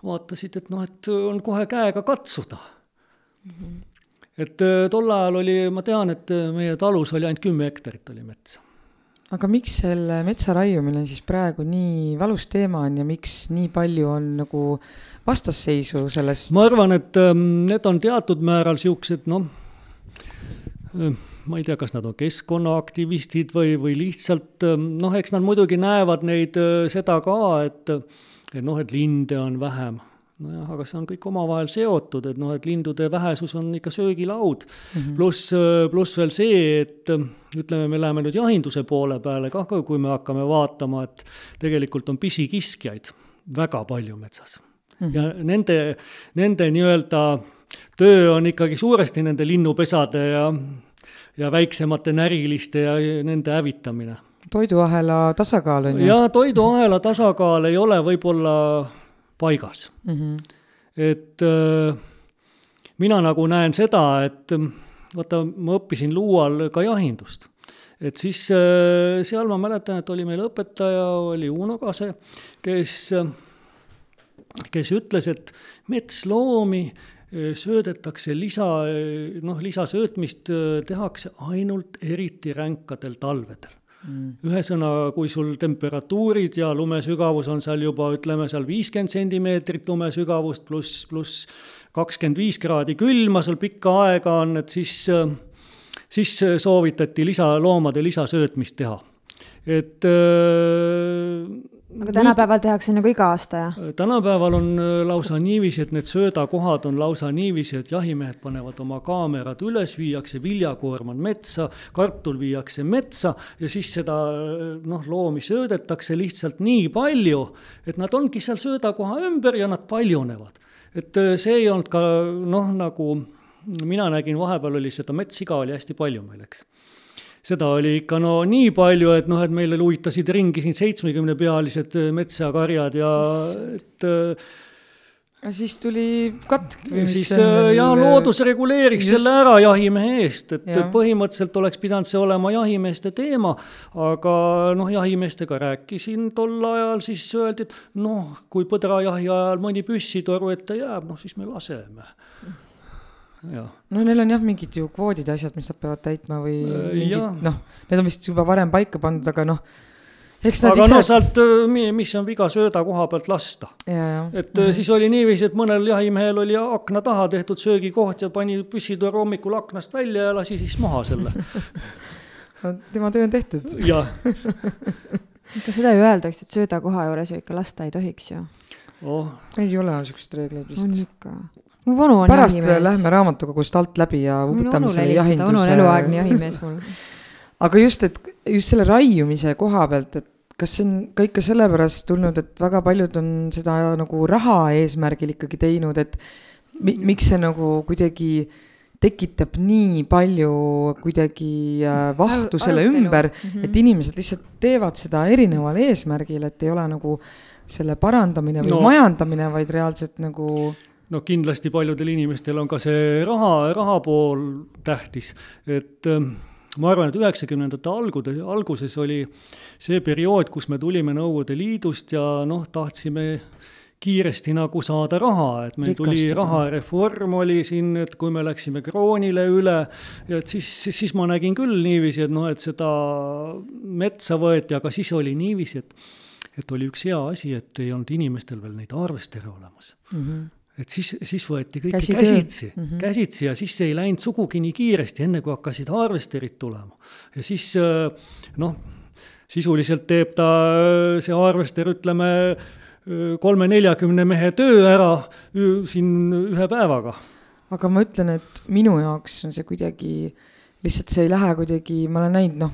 vaatasid, et noh, et on kohe käega katsuda mm. -hmm. et äh, tol ajal oli, ma tean, et meie talus oli ainult kümme hektarit oli metsa aga miks selle metsa raiumine siis praegu nii valus teema on ja miks nii palju on nagu vastasseisu sellest? ma arvan, et ähm, need on teatud määral siuksed noh, äh, ma ei tea, kas nad on keskkonnaaktivistid või, või lihtsalt ähm, noh, eks nad muidugi näevad neid äh, seda ka, et, et noh, et linde on vähem nojah, aga see on kõik omavahel seotud, et noh, et lindude vähesus on ikka söögilaud mm -hmm.. pluss, pluss veel see, et ütleme, me läheme nüüd jahinduse poole peale kah, kui me hakkame vaatama, et tegelikult on pisikiskjaid väga palju metsas mm. -hmm. ja nende, nende nii-öelda töö on ikkagi suuresti nende linnupesade ja, ja väiksemate näriliste ja nende hävitamine. toiduahela tasakaal on ju? jaa, toiduahela tasakaal ei ole võib-olla paigas mm. -hmm. et äh, mina nagu näen seda, et vaata, ma õppisin Luual ka jahindust. et siis äh, seal ma mäletan, et oli meil õpetaja, oli Uno Kase, kes, kes ütles, et metsloomi äh, söödetakse lisa, noh, lisasöötmist tehakse ainult eriti ränkadel talvedel mm.. ühesõnaga, kui sul temperatuurid ja lumesügavus on seal juba ütleme seal viiskümmend sentimeetrit lumesügavust pluss, pluss kakskümmend viis kraadi külma seal pikka aega on, et siis, siis soovitati lisa, loomade lisasöötmist teha. et aga tänapäeval nüüd, tehakse nagu iga aasta, jah? tänapäeval on äh, lausa niiviisi, et need söödakohad on lausa niiviisi, et jahimehed panevad oma kaamerad üles, viiakse viljakoorm on metsa, kartul viiakse metsa ja siis seda äh, noh, loomi söödetakse lihtsalt nii palju, et nad ongi seal söödakoha ümber ja nad paljunevad. et äh, see ei olnud ka noh, nagu mina nägin, vahepeal oli seda metssiga oli hästi palju meil, eks seda oli ikka no nii palju, et noh, et meile luitasid ringi siin seitsmekümnepealised äh, metsakarjad ja et äh, ja siis tuli katk või mis siis äh, ja loodus reguleeriks just... selle ära jahimehe eest, et ja. põhimõtteliselt oleks pidanud see olema jahimeeste teema, aga noh, jahimeestega rääkisin tol ajal, siis öeldi, et noh, kui põdrajahi ajal mõni püssitoru ette jääb, noh siis me laseme no neil on jah, mingid ju kvoodid ja asjad, mis nad peavad täitma või äh, mingid noh, need on vist juba varem paika pandud, aga noh eks nad aga ise... no sealt, äh, mis on viga sööda koha pealt lasta. et mm -hmm. siis oli niiviisi, et mõnel jahimehel oli akna taha tehtud söögikoht ja pani püssitoru hommikul aknast välja ja lasi siis maha selle no tema töö on tehtud. jah ikka seda ju öeldakse, et söödakoha juures ju ikka lasta ei tohiks ju oh.. ei ole siukseid reegleid vist. on ikka mu vanu on pärast jahimees. lähme raamatukogust alt läbi ja uputame selle jahinduse. onu on eluaegne jahimees mul aga just, et just selle raiumise koha pealt, et kas see on ka ikka sellepärast tulnud, et väga paljud on seda nagu raha eesmärgil ikkagi teinud, et mi, miks see nagu kuidagi tekitab nii palju kuidagi äh, vahtu selle ümber mm, -hmm. et inimesed lihtsalt teevad seda erineval eesmärgil, et ei ole nagu selle parandamine või no. majandamine, vaid reaalselt nagu no kindlasti paljudel inimestel on ka see raha, raha pool tähtis, et ähm, ma arvan, et üheksakümnendate algude, alguses oli see periood, kus me tulime Nõukogude Liidust ja noh, tahtsime kiiresti nagu saada raha, et meil Rikastada. tuli rahareform oli siin, et kui me läksime kroonile üle, et siis, siis, siis ma nägin küll niiviisi, et noh, et seda metsa võeti, aga siis oli niiviisi, et et oli üks hea asi, et ei olnud inimestel veel neid arvestere olemas mm. -hmm et siis, siis võeti kõike Käsitöö. käsitsi mm, -hmm. käsitsi ja siis ei läinud sugugi nii kiiresti, enne kui hakkasid harvesterid tulema. ja siis äh, noh, sisuliselt teeb ta see harvester, ütleme, äh, kolme-neljakümne mehe töö ära siin ühe päevaga. aga ma ütlen, et minu jaoks on see kuidagi, lihtsalt see ei lähe kuidagi, ma olen näinud, noh,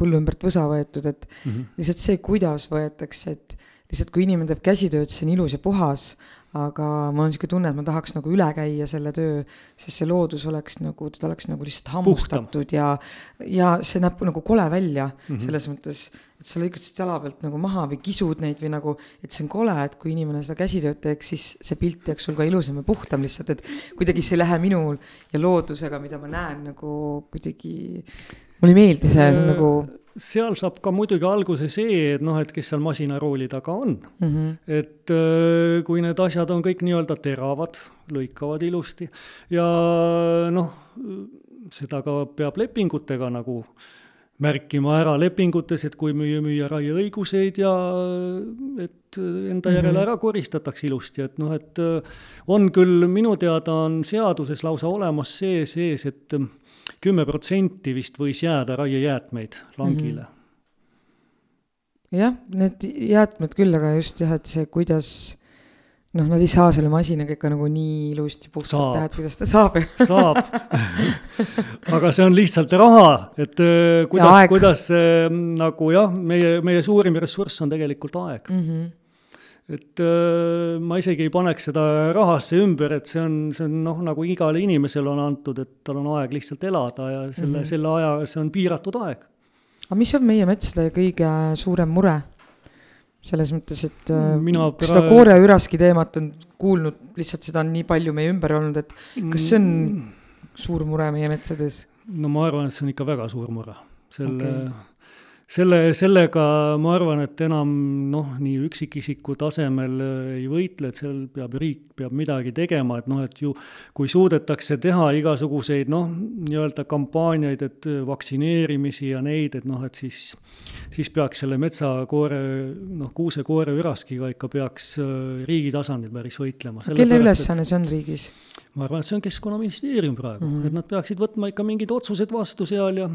põllu ümbert võsa võetud, et mm -hmm. lihtsalt see, kuidas võetakse, et lihtsalt kui inimene teeb käsitööd, see on ilus ja puhas aga mul on niisugune tunne, et ma tahaks nagu üle käia selle töö, sest see loodus oleks nagu, teda oleks nagu lihtsalt hammustatud ja, ja see näeb nagu kole välja mm -hmm. selles mõttes, et sa lõikad siit jala pealt nagu maha või kisud neid või nagu, et see on kole, et kui inimene seda käsitööd teeks, siis see pilt jääks sul ka ilusam ja puhtam lihtsalt, et kuidagi see ei lähe minul ja loodusega, mida ma näen nagu kuidagi, mulle ei meeldi see äh, nagu seal saab ka muidugi alguse see, et noh, et kes seal masinarooli taga on mm. -hmm. et äh, kui need asjad on kõik nii-öelda teravad, lõikavad ilusti ja noh, seda ka peab lepingutega nagu märkima ära lepingutes, et kui müüa, müüa raieõiguseid ja et enda järele Mhm. ära koristatakse ilusti, et noh, et äh, on küll, minu teada on seaduses lausa olemas see sees, et kümme protsenti vist võis jääda raiejäätmeid langile Mhm. jah, need jäätmed küll, aga just jah, et see, kuidas noh, nad ei saa selle masinaga ikka nagu nii ilusti puhtalt teha, et kuidas ta saab saab aga see on lihtsalt raha, et öö, kuidas kuidas see nagu jah, meie, meie suurim ressurss on tegelikult aeg mm. -hmm. Et öö, ma isegi ei paneks seda rahasse ümber, et see on, see on noh, nagu igale inimesele on antud, et tal on aeg lihtsalt elada ja selle mm. -hmm. selle aja, see on piiratud aeg. aga mis on meie metsade kõige suurem mure? selles mõttes, et äh, Mina seda praegu- kooreüraski teemat on kuulnud, lihtsalt seda on nii palju meie ümber olnud, et kas see on Mm. suur mure meie metsades? no ma arvan, et see on ikka väga suur mure. selle okay. Selle, sellega ma arvan, et enam noh, nii üksikisiku tasemel äh, ei võitle, et seal peab riik, peab midagi tegema, et noh, et ju kui suudetakse teha igasuguseid noh, nii-öelda kampaaniaid, et äh, vaktsineerimisi ja neid, et noh, et siis, siis peaks selle metsakoore, noh, kuusekoore üraskiga ikka peaks äh, riigi tasandil päris võitlema. kelle ülesanne see on riigis? ma arvan, et see on Keskkonnaministeerium praegu mm. -hmm. et nad peaksid võtma ikka mingid otsused vastu seal ja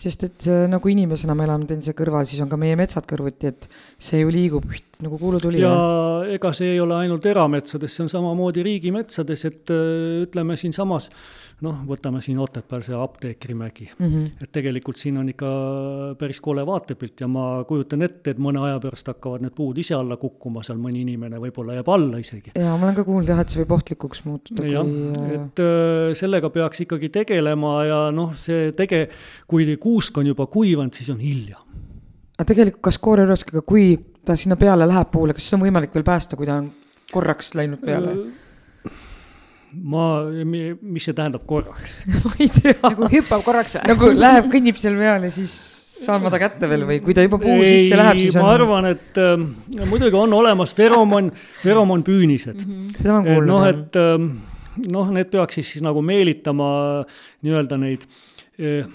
sest et äh, nagu inimesena me elame teineteise kõrval, siis on ka meie metsad kõrvuti, et see ju liigub nagu kuulutuli. ja ega see ei ole ainult erametsades, see on samamoodi riigimetsades, et äh, ütleme siinsamas, noh, võtame siin Otepääl see Apteekrimägi, mm. -hmm. et tegelikult siin on ikka päris kole vaatepilt ja ma kujutan ette, et mõne aja pärast hakkavad need puud ise alla kukkuma, seal mõni inimene võib-olla jääb alla isegi. ja ma olen ka kuulnud jah, et see võib ohtlikuks muutuda, jah, kui äh, et sellega peaks ikkagi tegelema ja noh, see tege-, kui kuusk on juba kuivanud, siis on hilja. aga tegelikult kas kooreüraskiga, kui ta sinna peale läheb puule, kas seda on võimalik veel päästa, kui ta on korraks läinud peale? ma, mis see tähendab korraks? ma ei tea. nagu hüppab korraks või? nagu läheb, kõnnib seal peal ja siis saan ma ta kätte veel või kui ta juba puu sisse läheb, siis ma on. arvan, et äh, muidugi on olemas feromoon, feromoonpüünised mm. -hmm. seda ma olen et kuulnud. noh, et äh, noh, need peaks siis, siis nagu meelitama nii-öelda neid eh,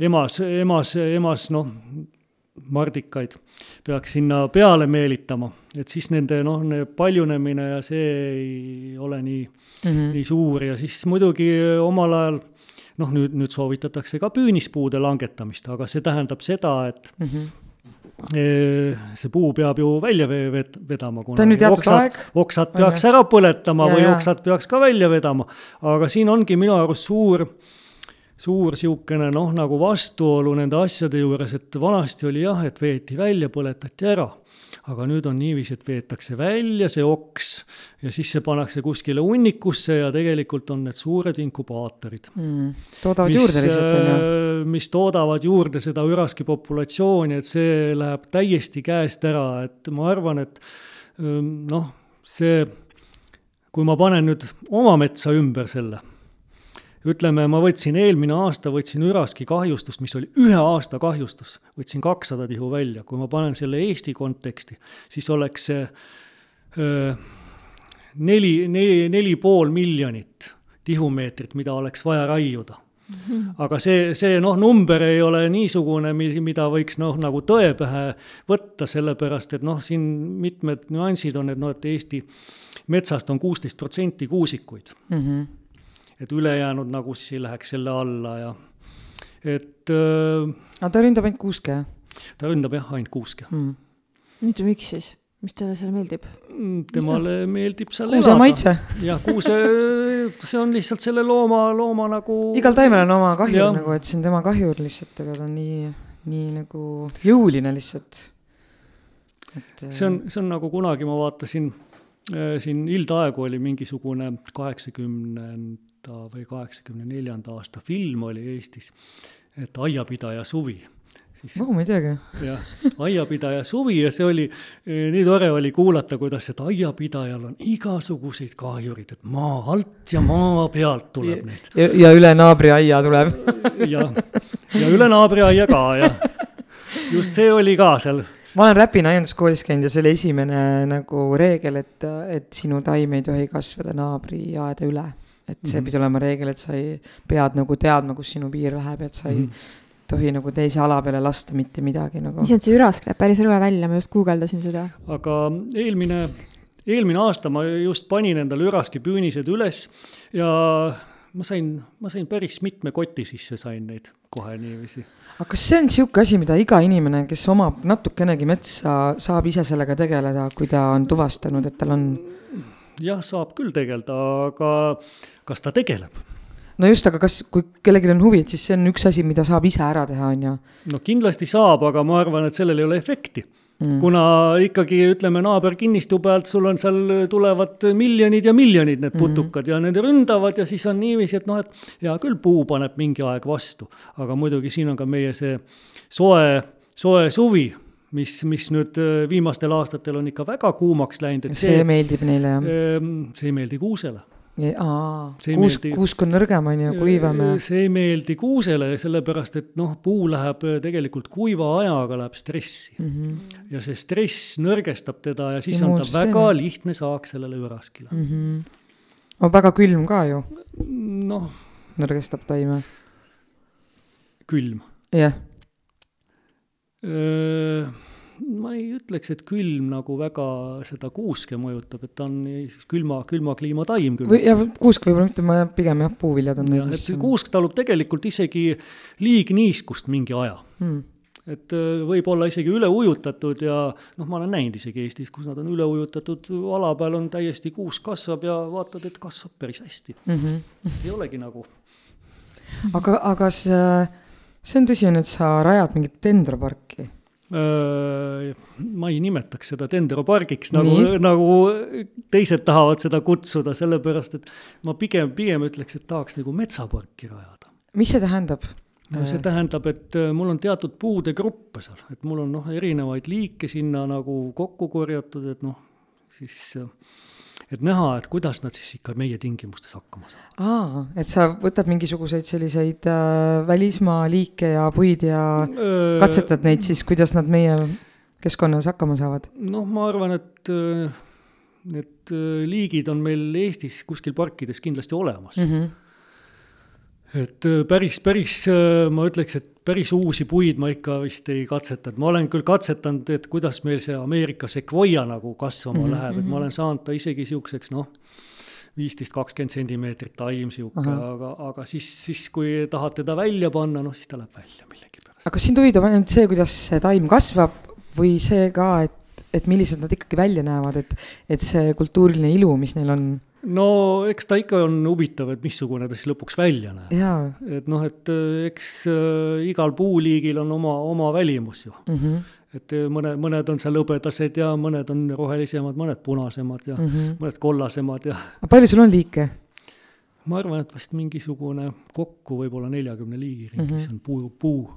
emas, emas, emas noh, mardikaid peaks sinna peale meelitama, et siis nende noh, paljunemine ja see ei ole nii mm. -hmm. nii suur ja siis muidugi omal ajal noh, nüüd, nüüd soovitatakse ka püünispuude langetamist, aga see tähendab seda, et Mhm. eh, see puu peab ju välja ve- ved- vedama, oksad, oksad peaks ära põletama Ja, või ja. oksad peaks ka välja vedama. aga siin ongi minu arust suur, suur niisugune noh, nagu vastuolu nende asjade juures, et vanasti oli jah, et veeti välja, põletati ära aga nüüd on niiviisi, et veetakse välja see oks ja siis see pannakse kuskile hunnikusse ja tegelikult on need suured inkubaatorid mm. toodavad juurde lihtsalt, on ju. mis toodavad juurde seda üraski populatsiooni, et see läheb täiesti käest ära, et ma arvan, et öö, noh, see, kui ma panen nüüd oma metsa ümber selle, ütleme, ma võtsin eelmine aasta, võtsin üraski kahjustust, mis oli ühe aasta kahjustus, võtsin kakssada tihu välja, kui ma panen selle Eesti konteksti, siis oleks see öö, neli, neli, neli pool miljonit tihumeetrit, mida oleks vaja raiuda aga see, see noh, number ei ole niisugune, mida võiks noh, nagu tõe pähe võtta, sellepärast et noh, siin mitmed nüansid on, et noh, et Eesti metsast on kuusteist protsenti kuusikuid mm. -hmm. Et ülejäänud nagu siis ei läheks selle alla ja et äh, aga ta ründab ainult kuuske, ta ründab jah, ainult kuuske mm.? nüüd miks siis, mis teile seal meeldib? temale meeldib seal kuuse maitse. jah, kuuse, see on lihtsalt selle looma, looma nagu. igal taimel on oma kahjur Jah. nagu, et see on tema kahjur lihtsalt, aga ta on nii, nii nagu jõuline lihtsalt. et. see on, see on nagu kunagi ma vaatasin äh, siin ildaegu oli mingisugune kaheksakümnenda või kaheksakümne neljanda aasta film oli Eestis, et Aiapidaja suvi siis oh, ma ei teagi. jah, aiapidaja suvi ja see oli, nii tore oli kuulata, kuidas, et aiapidajal on igasuguseid kahjurid, et maa alt ja maa pealt tuleb neid. ja, üle naabri aia tuleb ja, ja üle naabri aia ka, jah. just see oli ka seal. ma olen Räpina aianduskoolis käinud ja see oli esimene nagu reegel, et, et sinu taim ei tohi kasvada naabri aeda üle. Et see mm -hmm. pidi olema reegel, et sa ei, pead nagu teadma, kus sinu piir läheb, et sa ei mm -hmm tohi nagu teise ala peale lasta mitte midagi nagu. issand, see ürask näeb päris rõve välja, ma just guugeldasin seda. aga eelmine, eelmine aasta ma just panin endale üraskipüünised üles ja ma sain, ma sain päris mitme koti sisse sain neid kohe niiviisi. aga kas see on sihuke asi, mida iga inimene, kes omab natukenegi metsa, saab ise sellega tegeleda, kui ta on tuvastanud, et tal on jah, saab küll tegeleda, aga kas ta tegeleb? no just, aga kas, kui kellelgi on huvi, et siis see on üks asi, mida saab ise ära teha, on ju. no kindlasti saab, aga ma arvan, et sellel ei ole efekti mm.. kuna ikkagi ütleme naaberkinnistu pealt sul on seal tulevad miljonid ja miljonid need putukad mm -hmm. ja need ründavad ja siis on niiviisi, et noh, et hea küll, puu paneb mingi aeg vastu, aga muidugi siin on ka meie see soe, soe suvi, mis, mis nüüd äh, viimastel aastatel on ikka väga kuumaks läinud, et see see, meeldib neile jah. see ei meeldi kuusele. aa, kuusk, kuusk on nõrgem, on ju, kuivam ja. see ei meeldi kuusele, sellepärast et noh, puu läheb äh, tegelikult kuiva ajaga läheb stressi mm. -hmm. ja see stress nõrgestab teda ja siis on ta väga lihtne saak sellele üraskile mm. Mhm. on väga külm ka ju, -hmm. noh, nõrgestab taime. külm. jah, ma ei ütleks, et külm nagu väga seda kuuske mõjutab, et ta on külma, külma kliima taim küll või. ja kuusk võib-olla mitte, ma pigem jah, puuviljad on jah, et kuusk talub tegelikult isegi liigniiskust mingi aja mm.. et võib olla isegi üle ujutatud ja noh, ma olen näinud isegi Eestis, kus nad on üle ujutatud, ala peal on täiesti kuusk kasvab ja vaatad, et kasvab päris hästi. Mm -hmm. ei olegi nagu, aga, aga see, see on tõsi, on, et sa rajad mingit dendroparki. ma ei nimetaks seda dendropargiks nagu nagu teised tahavad seda kutsuda, sellepärast et ma pigem, pigem ütleks, et tahaks nagu metsaparki rajada. mis see tähendab? no see tähendab, et äh, mul on teatud puude gruppe seal, et mul on noh, erinevaid liike sinna nagu kokku korjatud, et noh, siis äh, et näha, et kuidas nad siis ikka meie tingimustes hakkama saavad. aa, et sa võtad mingisuguseid selliseid äh, välismaa liike ja puid ja katsetad neid siis, kuidas nad meie keskkonnas hakkama saavad noh, ma arvan, et äh, need äh, liigid on meil Eestis kuskil parkides kindlasti olemas mm? -hmm. Et äh, päris, päris äh, ma ütleks, et päris uusi puid ma ikka vist ei katsetanud, ma olen küll katsetanud, et kuidas meil see Ameerika sekvoia nagu kasvama mm -hmm. läheb, et ma olen saanud ta isegi siukseks noh, viisteist, kakskümmend sentimeetrit taim sihuke, aga, aga siis, siis kui tahad teda välja panna, noh siis ta läheb välja millegipärast. aga kas sind huvitab ainult see, kuidas see taim kasvab või see ka, et, et millised nad ikkagi välja näevad, et, et see kultuuriline ilu, mis neil on no eks ta ikka on huvitav, et missugune ta siis lõpuks välja näeb. et noh, et äh, eks äh, igal puuliigil on oma, oma välimus ju. mm. -hmm. et äh, mõne, mõned on seal hõbedased ja mõned on rohelisemad, mõned punasemad ja mm. -hmm. mõned kollasemad ja palju sul on liike? ma arvan, et vast mingisugune kokku võib-olla neljakümne liigi ringis mm -hmm. on puu, puu,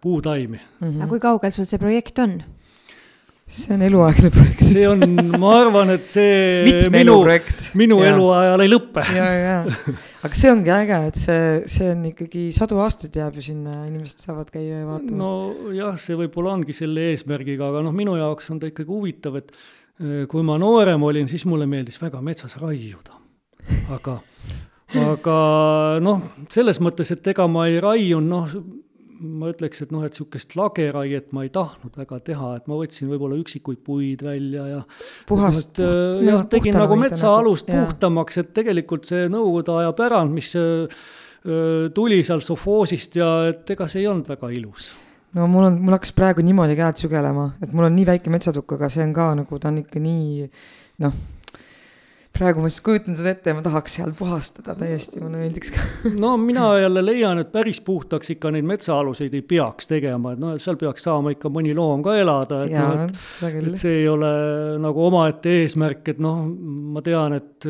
puutaimi. aga kui kaugel sul see projekt on? See on eluaegne projekt. see on, ma arvan, et see mitme minu minu Jaa. eluajal ei lõpe. ja, ja, aga see ongi äge, et see, see on ikkagi sadu aastaid jääb ju sinna, inimesed saavad käia ja vaatamas no.. nojah, see võib-olla ongi selle eesmärgiga, aga noh, minu jaoks on ta ikkagi huvitav, et eh, kui ma noorem olin, siis mulle meeldis väga metsas raiuda. aga, aga noh, selles mõttes, et ega ma ei raiunud, noh, ma ütleks, et noh, et sihukest lageraiet ma ei tahtnud väga teha, et ma võtsin võib-olla üksikuid puid välja ja puhast et, äh, jah, tegin nagu metsaalust puhtamaks, et tegelikult see nõukogude aja pärand, mis äh, äh, tuli seal sofoosist ja et ega see ei olnud väga ilus. No mul on, mul hakkas praegu niimoodi käed sügelema, et mul on nii väike metsatukk, aga see on ka nagu, ta on ikka nii noh, praegu ma siis kujutan seda ette ja ma tahaks seal puhastada täiesti, mulle meeldiks ka. no mina jälle leian, et päris puhtaks ikka neid metsaaluseid ei peaks tegema, et noh, et seal peaks saama ikka mõni loom ka elada, et noh, et, et. see ei ole nagu omaette eesmärk, et noh, ma tean, et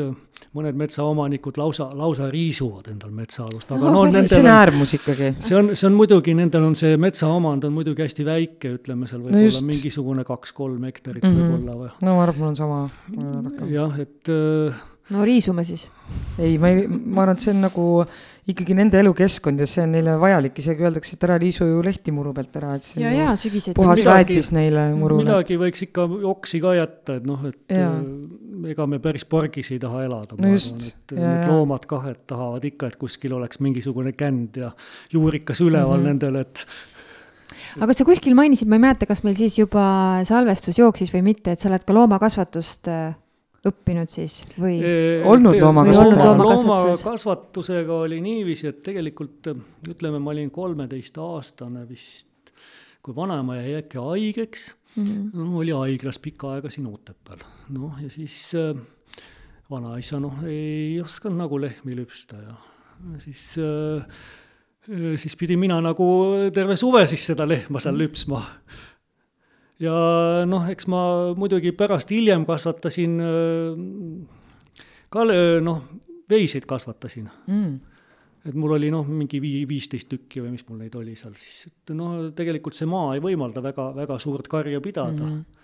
mõned metsaomanikud lausa, lausa riisuvad endal metsaalust, aga no, no see on äärmus ikkagi. see on, see on muidugi, nendel on see metsaomand on muidugi hästi väike, ütleme seal võib-olla no mingisugune kaks-kolm hektarit Mhm. võib-olla või. no ma arvan, mul on sama jah, et äh, no riisume siis. ei, ma ei, ma arvan, et see on nagu ikkagi nende elukeskkond ja see on neile vajalik, isegi öeldakse, et ära liisu ju lehti muru pealt ära, et see ja, ja sügiseti. puhas väetis neile murule. midagi võiks ikka oksi ka jätta, et noh, et Jaa. äh, ega me päris pargis ei taha elada, no ma just, arvan, et jaa, need loomad kah, et tahavad ikka, et kuskil oleks mingisugune känd ja juurikas üleval mm -hmm. nendel, et aga sa kuskil mainisid, ma ei mäleta, kas meil siis juba salvestus jooksis või mitte, et sa oled ka loomakasvatust äh, õppinud siis või? Eh, Olnud loomakasvatuses? looma- loomakasvatusega oli niiviisi, et tegelikult ütleme, ma olin kolmeteistaastane vist, kui vanaema jäi äkki haigeks mm, -hmm. no oli haiglas pikka aega siin Otepääl, noh ja siis äh, vanaisa noh, ei osanud nagu lehmi lüpsta ja siis äh, siis pidin mina nagu terve suve siis seda lehma seal lüpsma ja noh, eks ma muidugi pärast hiljem kasvatasin ka noh, veiseid kasvatasin. mm. et mul oli noh, mingi vii-, viisteist tükki või mis mul neid oli seal siis, et noh, tegelikult see maa ei võimalda väga, väga suurt karja pidada mm. -hmm.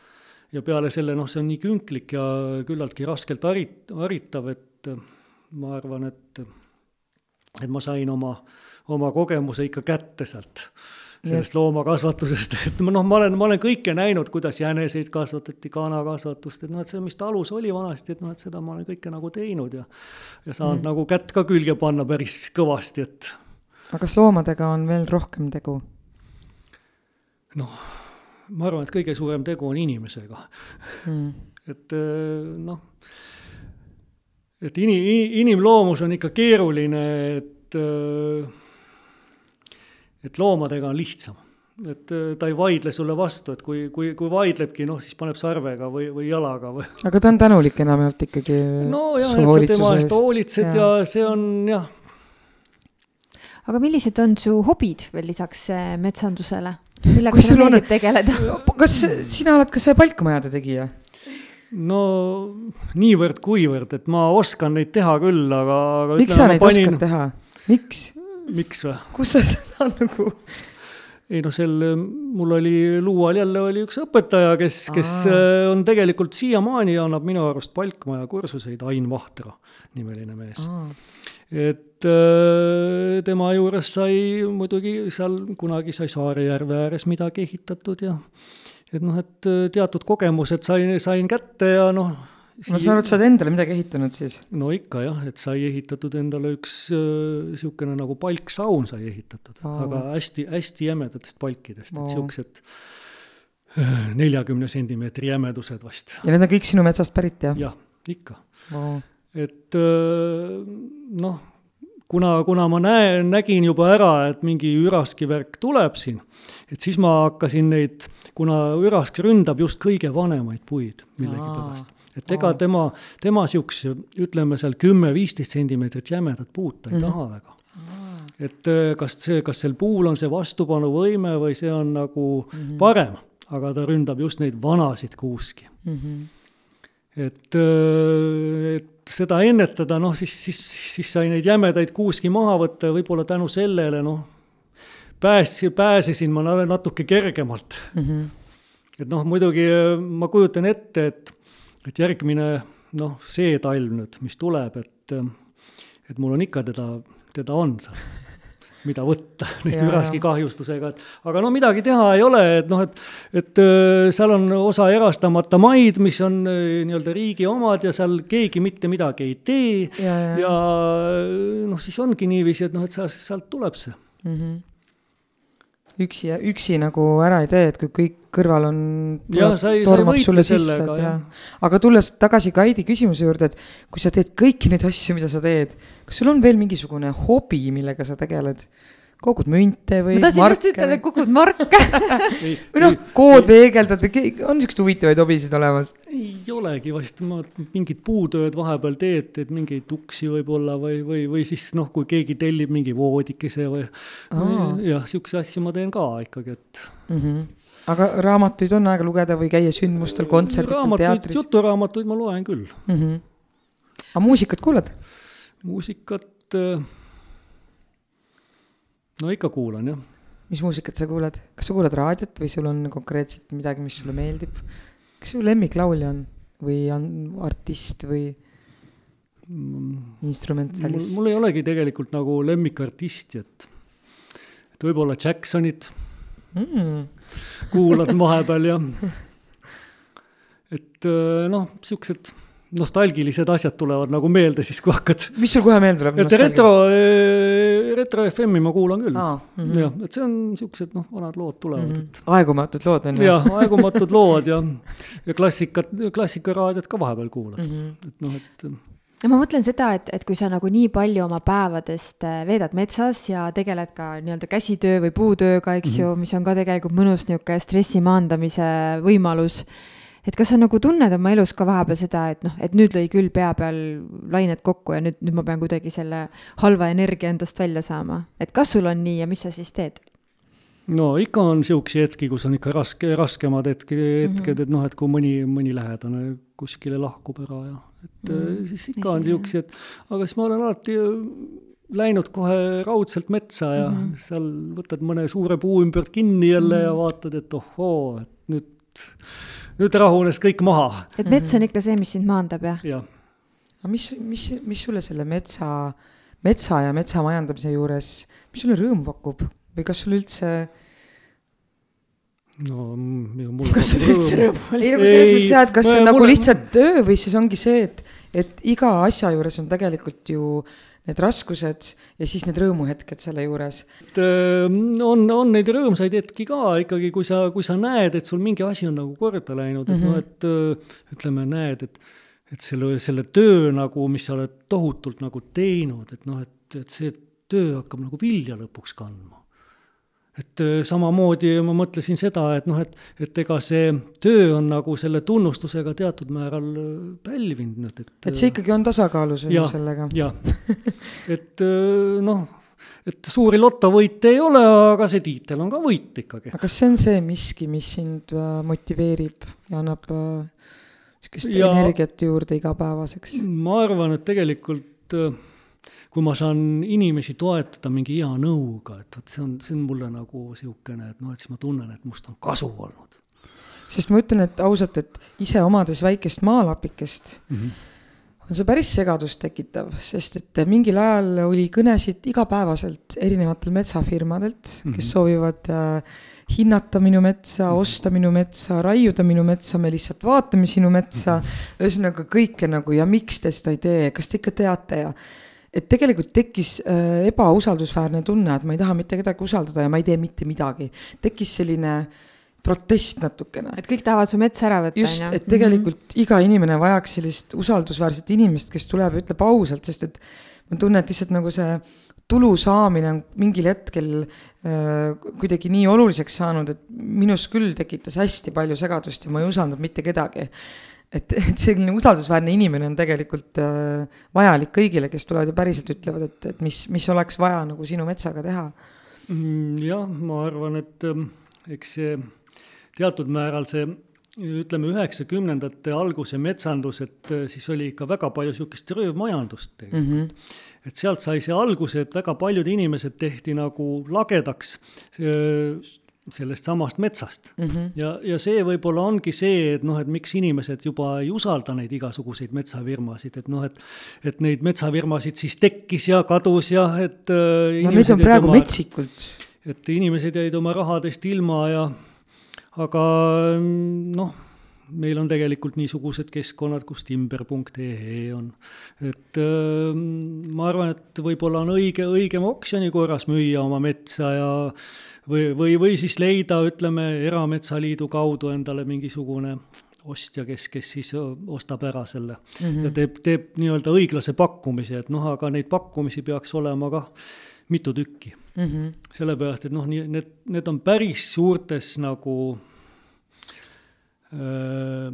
ja peale selle noh, see on nii künklik ja küllaltki raskelt harit-, haritav, et ma arvan, et et ma sain oma, oma kogemuse ikka kätte sealt sellest loomakasvatusest, et ma noh, ma olen, ma olen kõike näinud, kuidas jäneseid kasvatati, kanakasvatust, et noh, et see, mis talus oli vanasti, et noh, et seda ma olen kõike nagu teinud ja ja saanud mm. nagu kätt ka külge panna päris kõvasti, et aga kas loomadega on veel rohkem tegu? noh, ma arvan, et kõige suurem tegu on inimesega mm. et eh, noh, et ini-, inimloomus on ikka keeruline, et eh, et loomadega on lihtsam. et eh, ta ei vaidle sulle vastu, et kui, kui, kui vaidlebki, noh, siis paneb sarvega või, või jalaga või. aga ta on tänulik enamjaolt ikkagi nojah, et sa tema eest hoolitsed ja. ja see on jah, aga millised on su hobid veel lisaks äh, metsandusele? millega sulle sul on- meeldib tegeleda? kas sina oled ka see palkmajade tegija? no niivõrd-kuivõrd, et ma oskan neid teha küll, aga, aga miks sa neid panin... oskad teha? miks? Miks või? kus sa seda nagu ei noh, sel, mul oli Luual jälle oli üks õpetaja, kes, kes äh, on tegelikult siiamaani annab minu arust Palkmaja kursuseid, Ain Vahtra nimeline mees. et äh, tema juures sai muidugi seal kunagi sai Saarejärve ääres midagi ehitatud ja et noh, et äh, teatud kogemused sain, sain kätte ja noh. Ma saan aru, et sa oled endale midagi ehitanud siis? no ikka jah, et sai ehitatud endale üks äh, niisugune nagu palksaun sai ehitatud oh. aga hästi-hästi jämedatest palkidest Vau. et niisugused neljakümne sentimeetri jämedused vast. ja need on kõik sinu metsast pärit jah? jah, ikka. Vau. et öö, noh, kuna, kuna ma näen, nägin juba ära, et mingi üraskivärk tuleb siin, et siis ma hakkasin neid, kuna ürask ründab just kõige vanemaid puid millegipärast. Et ega Aa. tema, tema siukse, ütleme seal kümme-viisteist sentimeetrit jämedat puud ta ei mm -hmm. taha väga et öö, kas see, kas sel puul on see vastupanuvõime või see on nagu mm -hmm. parem, aga ta ründab just neid vanasid kuuski Mhm. et, äh, et seda ennetada, noh siis, siis, siis sai neid jämedaid kuuski maha võtta ja võib-olla tänu sellele noh, pääs-, pääsesin ma na- natuke kergemalt. Mhm. et noh, muidugi äh, ma kujutan ette, et, et järgmine noh, see talv nüüd, mis tuleb, et, äh, et mul on ikka teda, teda on seal mida võtta nüüd Jaa. üraskikahjustusega, et aga no midagi teha ei ole, et noh, et, et öö, seal on osa erastamata maid, mis on öö, nii-öelda riigi omad ja seal keegi mitte midagi ei tee. Ja, ja. ja öö, noh, siis ongi niiviisi, et noh, et sealt tuleb see. Mhm. Üksi, üksi nagu ära ei tee, et kui kõik kõrval on, tormab sulle sisse, et jah aga tulles tagasi Kaidi küsimuse juurde, et kui sa teed kõiki neid asju, mida sa teed, kas sul on veel mingisugune hobi, millega sa tegeled? Kogud münte või ma tahtsin just ütelda, et kogud marke või noh, kood veegeldad või on niisuguseid huvitavaid hobisid olemas? ei olegi vast, ma mingit puutööd vahepeal teed, teed mingeid uksi võib-olla või, või, või siis noh, kui keegi tellib mingi voodikese või, või jah, siukse asju ma teen ka ikkagi, et. Mm -hmm. aga raamatuid on aega lugeda või käia sündmustel, raamatuid, teatris juturaamatuid ma loen küll. mm? -hmm. aga muusikat kuulad? muusikat, äh, no ikka kuulan jah. mis muusikat sa kuulad, kas sa kuulad raadiot või sul on konkreetselt midagi, mis sulle meeldib? kes su lemmiklaulja on või on artist või mul, instrumentalist? mul ei olegi tegelikult nagu lemmikartisti, et, et võib-olla Jacksonit mm. kuulan vahepeal ja et äh, noh, siuksed nostalgilised asjad tulevad nagu meelde siis, kui hakkad. mis sul kohe meelde tuleb? et retro, eh, retro FM-i ma kuulan küll ah,. Mm -hmm. jah, et see on siuksed noh, vanad lood tulevad mm, -hmm. et. aegumatud lood on ju. jah, aegumatud lood ja, ja klassikat, klassikaraadiot ka vahepeal kuulad mm, -hmm. et noh, et no ma mõtlen seda, et, et kui sa nagu nii palju oma päevadest äh, veedad metsas ja tegeled ka nii-öelda käsitöö või puutööga, eks mm -hmm. ju, mis on ka tegelikult mõnus niisugune stressi maandamise võimalus et kas sa nagu tunned oma elus ka vahepeal seda, et noh, et nüüd lõi küll pea peal lained kokku ja nüüd, nüüd ma pean kuidagi selle halva energia endast välja saama, et kas sul on nii ja mis sa siis teed? no ikka on siukseid hetki, kus on ikka raske, raskemad hetki, hetked mm, -hmm. et noh, et kui mõni, mõni lähedane kuskile lahkub ära ja et mm -hmm. siis ikka on siuksed, aga siis ma olen alati läinud kohe raudselt metsa ja mm -hmm. seal võtad mõne suure puu ümbert kinni jälle mm -hmm. ja vaatad, et ohoo, et nüüd nüüd rahunes kõik maha. et mets on ikka see, mis sind maandab, jah? jah. aga mis, mis, mis sulle selle metsa, metsa ja metsa majandamise juures, mis sulle rõõmu pakub või kas sul üldse no mul kas sul üldse rõõmu oli? ei, nagu selles mõttes jah, et kas see on nagu lihtsalt töö või siis ongi see, et, et iga asja juures on tegelikult ju need raskused ja siis need rõõmuhetked selle juures. et on, on neid rõõmsaid hetki ka ikkagi, kui sa, kui sa näed, et sul mingi asi on nagu korda läinud, et mm -hmm. noh, et ütleme, näed, et et selle, selle töö nagu, mis sa oled tohutult nagu teinud, et noh, et, et see töö hakkab nagu vilja lõpuks kandma et äh, samamoodi ma mõtlesin seda, et noh, et, et ega see töö on nagu selle tunnustusega teatud määral äh, pälvinud et. et see ikkagi on tasakaalus ju sellega. jah, et äh, noh, et suuri lotovõite ei ole, aga see tiitel on ka võit ikkagi. aga kas see on see miski, mis sind motiveerib ja annab sihukest energiat juurde igapäevaseks? ma arvan, et tegelikult kui ma saan inimesi toetada mingi hea nõuga, et vot see on, see on mulle nagu niisugune, et noh, et siis ma tunnen, et must on kasu olnud. sest ma ütlen, et ausalt, et ise omades väikest maalapikest mm, -hmm on see päris segadust tekitav, sest et mingil ajal oli kõnesid igapäevaselt erinevatel metsafirmadelt mm, -hmm. kes soovivad äh, hinnata minu metsa, mhm. osta minu metsa, raiuda minu metsa, me lihtsalt vaatame sinu metsa mm. -hmm. ühesõnaga kõike nagu ja miks te seda ei tee, kas te ikka teate ja et tegelikult tekkis äh, ebausaldusväärne tunne, et ma ei taha mitte kedagi usaldada ja ma ei tee mitte midagi. tekkis selline protest natukene. et kõik tahavad su metsa ära võtta, on ju? et tegelikult mm -hmm. iga inimene vajaks sellist usaldusväärset inimest, kes tuleb ja ütleb ausalt, sest et ma tunnen, et lihtsalt nagu see tulu saamine on mingil hetkel äh, kuidagi nii oluliseks saanud, et minus küll tekitas hästi palju segadust ja ma ei usaldanud mitte kedagi et, et selline usaldusväärne inimene on tegelikult äh, vajalik kõigile, kes tulevad ja päriselt ütlevad, et, et mis, mis oleks vaja nagu sinu metsaga teha mm,. jah, ma arvan, et ähm, eks see teatud määral see ütleme, üheksakümnendate alguse metsandus, et äh, siis oli ikka väga palju niisugust röövmajandust tegelikult mm. -hmm et sealt sai see alguse, et väga paljud inimesed tehti nagu lagedaks sellest samast metsast mm. -hmm. ja, ja see võib-olla ongi see, et noh, et miks inimesed juba ei usalda neid igasuguseid metsafirmasid, et noh, et et neid metsafirmasid siis tekkis ja kadus ja et äh, no need on praegu oma, metsikult. et inimesed jäid oma rahadest ilma ja aga noh, meil on tegelikult niisugused keskkonnad, kus timber.ee on. et äh, ma arvan, et võib-olla on õige, õigem oksjoni korras müüa oma metsa ja või, või, või siis leida, ütleme, Erametsaliidu kaudu endale mingisugune ostja, kes, kes siis ostab ära selle mm -hmm. ja teeb, teeb nii-öelda õiglase pakkumise, et noh, aga neid pakkumisi peaks olema kah mitu tükki mm. -hmm. sellepärast, et noh, nii need, need on päris suurtes nagu öö,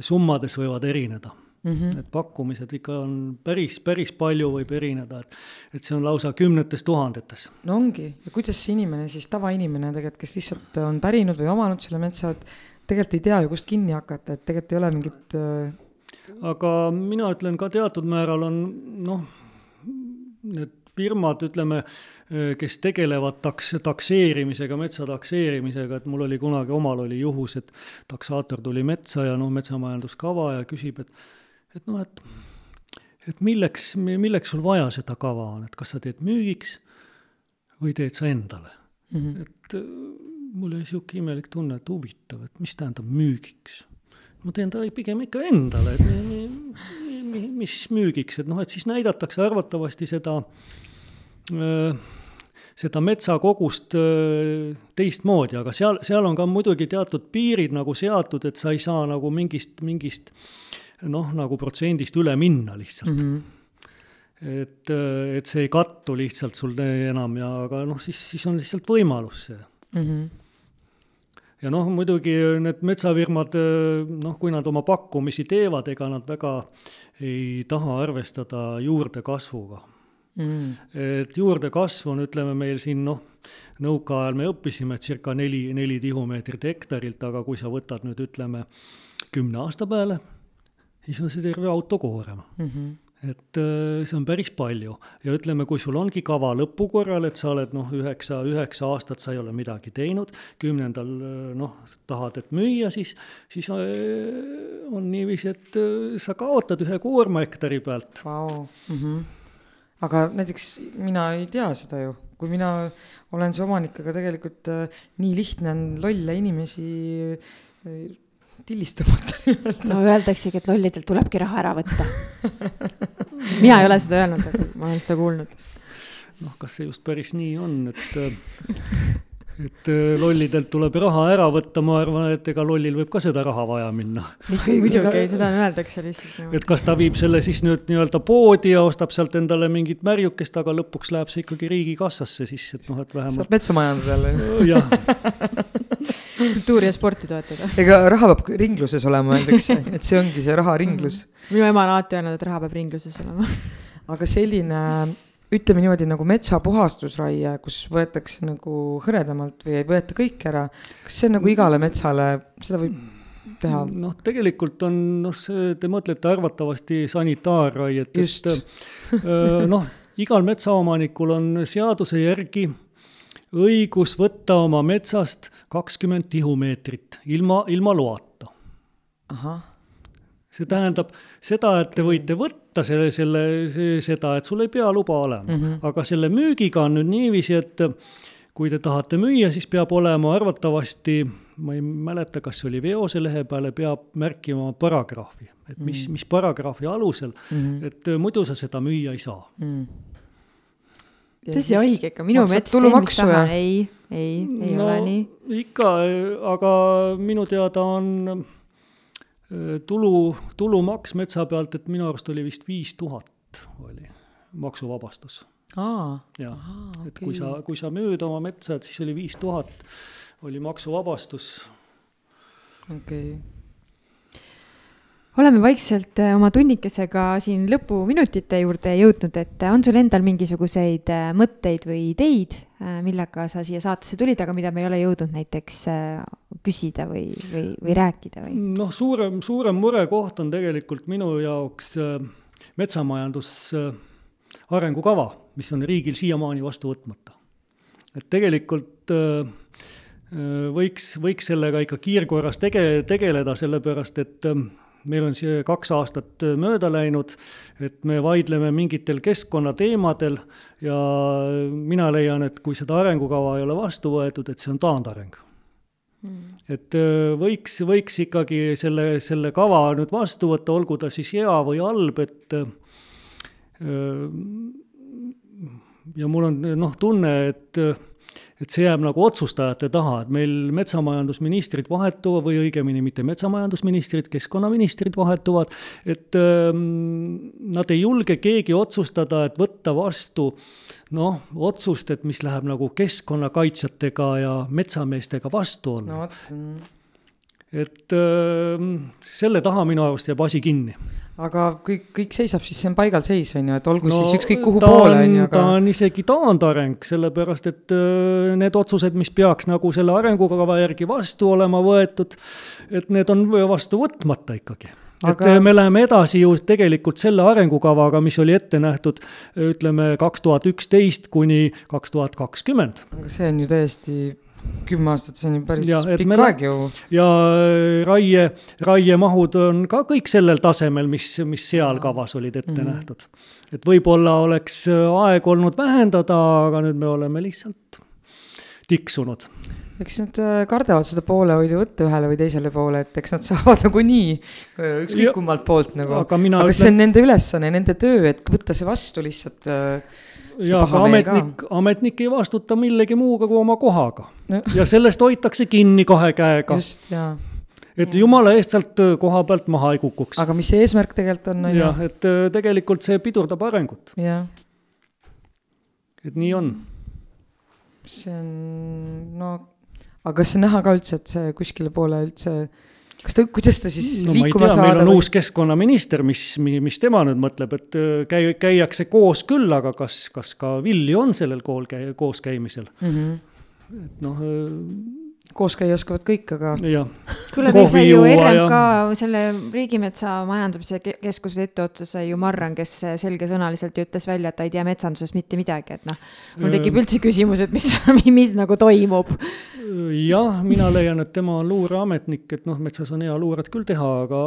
summades võivad erineda mm. -hmm. et pakkumised ikka on päris, päris palju võib erineda, et, et see on lausa kümnetes tuhandetes. no ongi, ja kuidas see inimene siis, tavainimene tegelikult, kes lihtsalt on pärinud või omanud selle metsa, et tegelikult ei tea ju, kust kinni hakata, et tegelikult ei ole mingit äh... aga mina ütlen ka teatud määral on noh, need firmad, ütleme, kes tegelevad taks-, takseerimisega, metsa takseerimisega, et mul oli kunagi omal oli juhus, et taksaator tuli metsa ja noh, metsamajanduskava ja küsib, et et noh, et, et milleks, milleks sul vaja seda kava on, et kas sa teed müügiks või teed sa endale mm. -hmm. et äh, mul oli sihuke imelik tunne, et huvitav, et mis tähendab müügiks. ma teen ta pigem ikka endale, et mis müügiks, et noh, et siis näidatakse arvatavasti seda seda metsakogust teistmoodi, aga seal, seal on ka muidugi teatud piirid nagu seatud, et sa ei saa nagu mingist, mingist noh, nagu protsendist üle minna lihtsalt mm. -hmm et, et see ei kattu lihtsalt sul enam ja, aga noh, siis, siis on lihtsalt võimalus see mm. -hmm ja noh, muidugi need metsafirmad, noh, kui nad oma pakkumisi teevad, ega nad väga ei taha arvestada juurdekasvuga mm.. et juurdekasv on, ütleme meil siin noh, nõukaajal me õppisime circa neli, neli tihumeetrit hektarilt, aga kui sa võtad nüüd ütleme kümne aasta peale, siis on see terve autokoorem mm. -hmm et äh, see on päris palju. Ja ütleme, kui sul ongi kava lõpu korral, et sa oled noh, üheksa, üheksa aastat sa ei ole midagi teinud, kümnendal äh, noh, tahad, et müüa, siis, siis äh, on niiviisi, et sa kaotad ühe koorma hektari pealt. Wow.. Mm -hmm aga näiteks mina ei tea seda ju, kui mina olen see omanik, aga tegelikult äh, nii lihtne on lolle inimesi äh, tillistamata nii-öelda. no öeldaksegi, et lollidelt tulebki raha ära võtta mina ei ole seda öelnud, aga ma olen seda kuulnud. noh, kas see just päris nii on, et äh, et äh, lollidelt tuleb raha ära võtta, ma arvan, et ega lollil võib ka seda raha vaja minna. muidugi, seda öeldakse lihtsalt. et kas ta viib selle siis nüüd nii-öelda poodi ja ostab sealt endale mingit märjukest, aga lõpuks läheb see ikkagi riigikassasse siis, et noh, et vähemalt. saab metsa majandada jälle. jah kultuuri ja sporti toetada. ega raha peab ringluses olema, öeldakse, et see ongi see raharinglus. minu ema on alati öelnud, et raha peab ringluses olema. aga selline ütleme niimoodi nagu metsapuhastusraie, kus võetakse nagu hõredamalt või ei võeta kõik ära, kas see on nagu igale metsale, seda võib teha? noh, tegelikult on noh, see, te mõtlete arvatavasti sanitaarraiet, et noh, igal metsaomanikul on seaduse järgi õigus võtta oma metsast kakskümmend tihumeetrit ilma, ilma loata. ahah see tähendab seda, et te võite võtta selle, selle, seda, et sul ei pea luba olema mm, -hmm. aga selle müügiga on nüüd niiviisi, et kui te tahate müüa, siis peab olema arvatavasti, ma ei mäleta, kas see oli veose lehe peale, peab märkima paragrahvi, et mis mm, -hmm. mis paragrahvi alusel mm, -hmm. et muidu sa seda müüa ei saa mm. -hmm tõsi õige ikka, minu teeb, mis taha, ei, ei, ei no, ole nii. ikka, aga minu teada on tulu, tulumaks metsa pealt, et minu arust oli vist viis tuhat oli maksuvabastus. jah, et okay. kui sa, kui sa müüd oma metsa, et siis oli viis tuhat oli maksuvabastus. okei okay oleme vaikselt äh, oma tunnikesega siin lõpuminutite juurde jõudnud, et äh, on sul endal mingisuguseid äh, mõtteid või ideid, millega sa siia saatesse tulid, aga mida me ei ole jõudnud näiteks küsida või, või, või rääkida või? noh, suurem, suurem murekoht on tegelikult minu jaoks metsamajandus arengukava, mis on riigil siiamaani vastu võtmata. et tegelikult võiks, võiks sellega ikka kiirkorras tege-, tegeleda, sellepärast et meil on siia kaks aastat mööda läinud, et me vaidleme mingitel keskkonnateemadel ja mina leian, et kui seda arengukava ei ole vastu võetud, et see on taandareng. Mm.. et äh, võiks, võiks ikkagi selle, selle kava nüüd vastu võtta, olgu ta siis hea või halb, et äh, ja mul on noh, tunne, et et see jääb nagu otsustajate taha, et meil metsamajandusministrid vahetuvad või õigemini mitte metsamajandusministrid, keskkonnaministrid vahetuvad, et ähm, nad ei julge keegi otsustada, et võtta vastu noh, otsust, et mis läheb nagu keskkonnakaitsjatega ja metsameestega vastuollu no,. Et äh, selle taha minu arust jääb asi kinni aga kõik, kõik seisab, siis see on paigalseis, on ju, et olgu no, siis ükskõik kuhu poole, on ju, aga. ta on isegi taandareng, sellepärast et äh, need otsused, mis peaks nagu selle arengukava järgi vastu olema võetud, et need on vastu võtmata ikkagi aga... et me läheme edasi ju tegelikult selle arengukavaga, mis oli ette nähtud ütleme kaks tuhat üksteist kuni kaks tuhat kakskümmend. aga see on ju täiesti kümme aastat, see on ju päris ja, pikk aeg ju. ja äh, raie, raiemahud on ka kõik sellel tasemel, mis, mis seal kavas olid ette mm -hmm. nähtud. et võib-olla oleks äh, aeg olnud vähendada, aga nüüd me oleme lihtsalt tiksunud eks nad äh, kardavad seda poolehoidu võtta ühele või teisele poole, et eks nad saavad nagunii ükskõik kummalt poolt nagu. aga aga ütlen- see on nende ülesanne, nende töö, et võtta see vastu lihtsalt äh, ja aga ametnik, ametnik ei vastuta millegi muuga kui oma kohaga No. ja sellest hoitakse kinni kahe käega, just, jaa. et jumala eest sealt koha pealt maha ei kukuks. aga mis see eesmärk tegelikult on, on ju? jah, et tegelikult see pidurdab arengut, jah, et nii on. see on, no, aga kas see näha ka üldse, et see kuskile poole üldse, kas ta, kuidas ta siis no ma ei liikuma tea, meil saada on või? uus keskkonnaminister, mis, mis tema nüüd mõtleb, et öö, käi-, käiakse koos küll, aga kas, kas ka vilju on sellel kool käi-, kooskäimisel, mm? -hmm. et noh, koos käia oskavad kõik, aga kuule, meil sai ju RMK ja- selle Riigimetsa Majandamise Ke- Keskuse etteotsa sai ju Marran, kes selgesõnaliselt ju ütles välja, et ta ei tea metsandusest mitte midagi, et noh, mul tekib üldse küsimus, et mis, mis nagu toimub. jah, mina leian, et tema on luureametnik, et noh, metsas on hea luuret küll teha, aga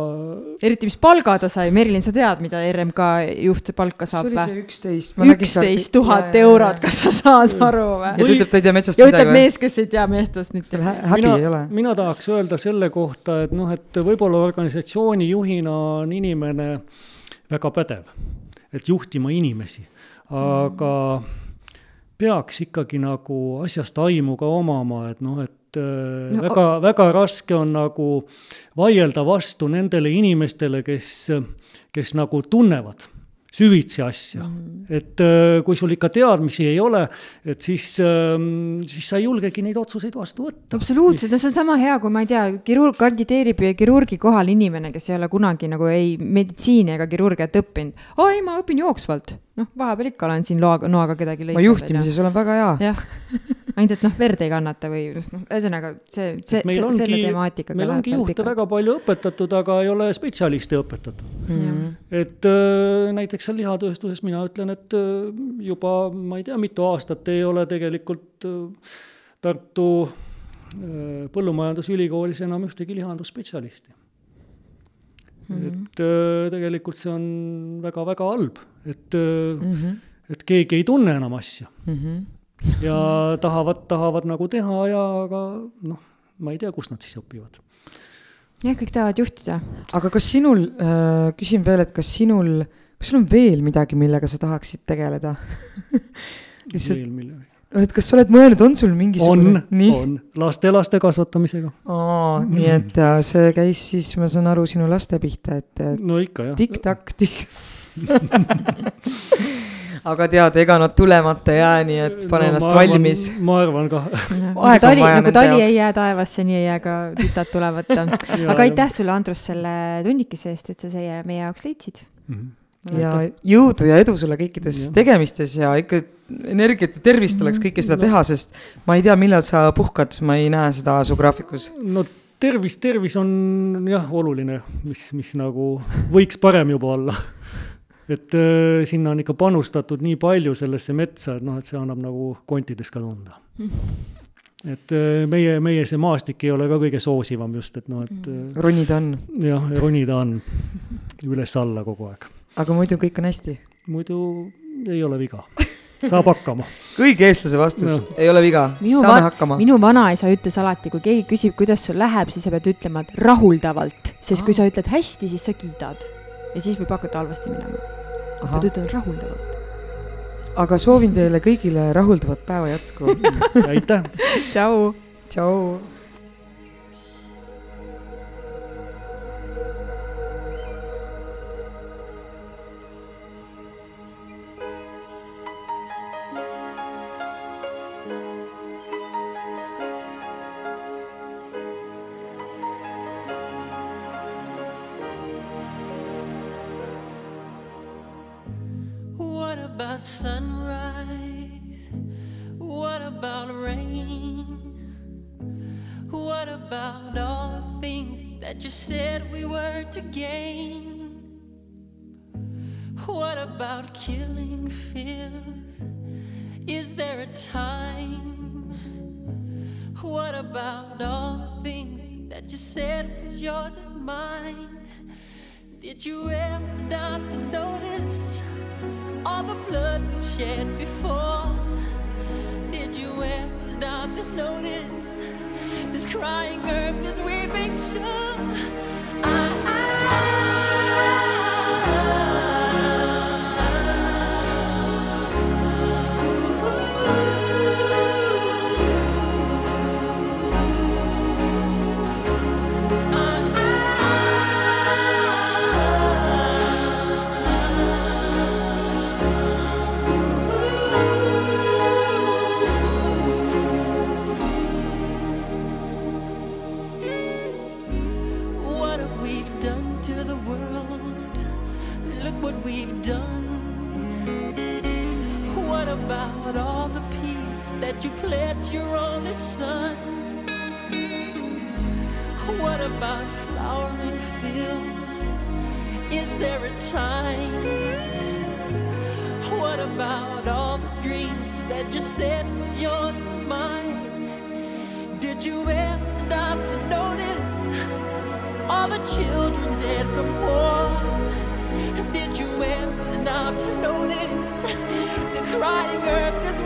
eriti, mis palga ta sai, Merilin, sa tead, mida RMK juht palka saab või? see üksteist. üksteist tuhat eurot, kas sa saad aru ja või? ta ütleb, ta ei tea metsast ja ütleb midagi mees, kes ei tea metsast mitte midagi. Häbi mina ei ole,. mina tahaks öelda selle kohta, et noh, et võib-olla organisatsiooni juhina on inimene väga pädev, et juhtima inimesi, aga peaks ikkagi nagu asjast aimu ka omama, et noh, et äh, No, väga, väga raske on nagu vaielda vastu nendele inimestele, kes, kes nagu tunnevad süvitsi asja mm.. et äh, kui sul ikka teadmisi ei ole, et siis, siis sa ei julgegi neid otsuseid vastu võtta. absoluutselt, no see on sama hea, kui ma ei tea, kirurg kandideerib kirurgi kohal inimene, kes ei ole kunagi nagu ei meditsiini ega kirurgiat õppinud. aa ei, ma õpin jooksvalt. noh, vahepeal ikka olen siin loaga, noaga kedagi ma lõikanud. juhtimises olen väga hea. jah, ainult et noh, verd ei kannata või noh, ühesõnaga see, see, selle, temaatikaga meil ongi juhte pikalt. väga palju õpetatud, aga ei ole spetsialiste õpetatud. Mhm. et äh, näiteks seal lihatööstuses mina ütlen, et äh, juba ma ei tea, mitu aastat ei ole tegelikult äh, Tartu Põllumajandusülikoolis enam ühtegi lihandusspetsialisti. et äh, tegelikult see on väga-väga halb, et äh, Mhm. et keegi ei tunne enam asja Mhm. Ja tahavad, tahavad nagu teha ja aga noh, ma ei tea, kus nad siis õpivad. jah, kõik tahavad juhtida. aga kas sinul äh,, küsin veel, et kas sinul, kas sul on veel midagi, millega sa tahaksid tegeleda? veel millegagi. et kas sa oled mõelnud, on sul on mingisugune,? nii, on laste-laste kasvatamisega. aa, nii et äh, see käis siis, ma saan aru, sinu laste pihta, et no ikka jah. tikk-takk, tikk. Aga tead, ega nad tulemata ei jää, nii et pane No ennast arvan- valmis. ma arvan ka. nagu tali, nagu tali ei jää taevasse, nii ei jää ka tütad tulevad. aga aitäh sulle, Andrus, selle tunnikese eest, et sa siia meie jaoks leidsid. ja jõudu ja edu sulle kõikides Jah. tegemistes ja ikka energiat ja tervist oleks kõike seda teha, sest ma ei tea, millal sa puhkad, ma ei näe seda su graafikus. no tervis, tervis on jah, oluline, mis, mis nagu võiks parem juba olla. Et äh, sinna on ikka panustatud nii palju sellesse metsa, et noh, et see annab nagu kontides ka tunda. et äh, meie, meie see maastik ei ole ka kõige soosivam just, et noh, et äh, ronida on, jah, ronida on üles-alla kogu aeg. aga muidu kõik on hästi. muidu ei ole viga, saab hakkama. kõigi eestlase vastus no., ei ole viga, minu saame hakkama. minu vanaisa ütles alati, kui keegi küsib, kuidas sul läheb, siis sa pead ütlema, et rahuldavalt, sest kui sa ütled hästi, siis sa kiidad. ja siis võib hakata halvasti minema. Pead ütlema rahuldavalt. aga soovin teile kõigile rahuldavat päeva jätku. aitäh. tšau. tšau. Did you ever stop to notice all the children dead from war? Did you ever stop to notice this crying earth, this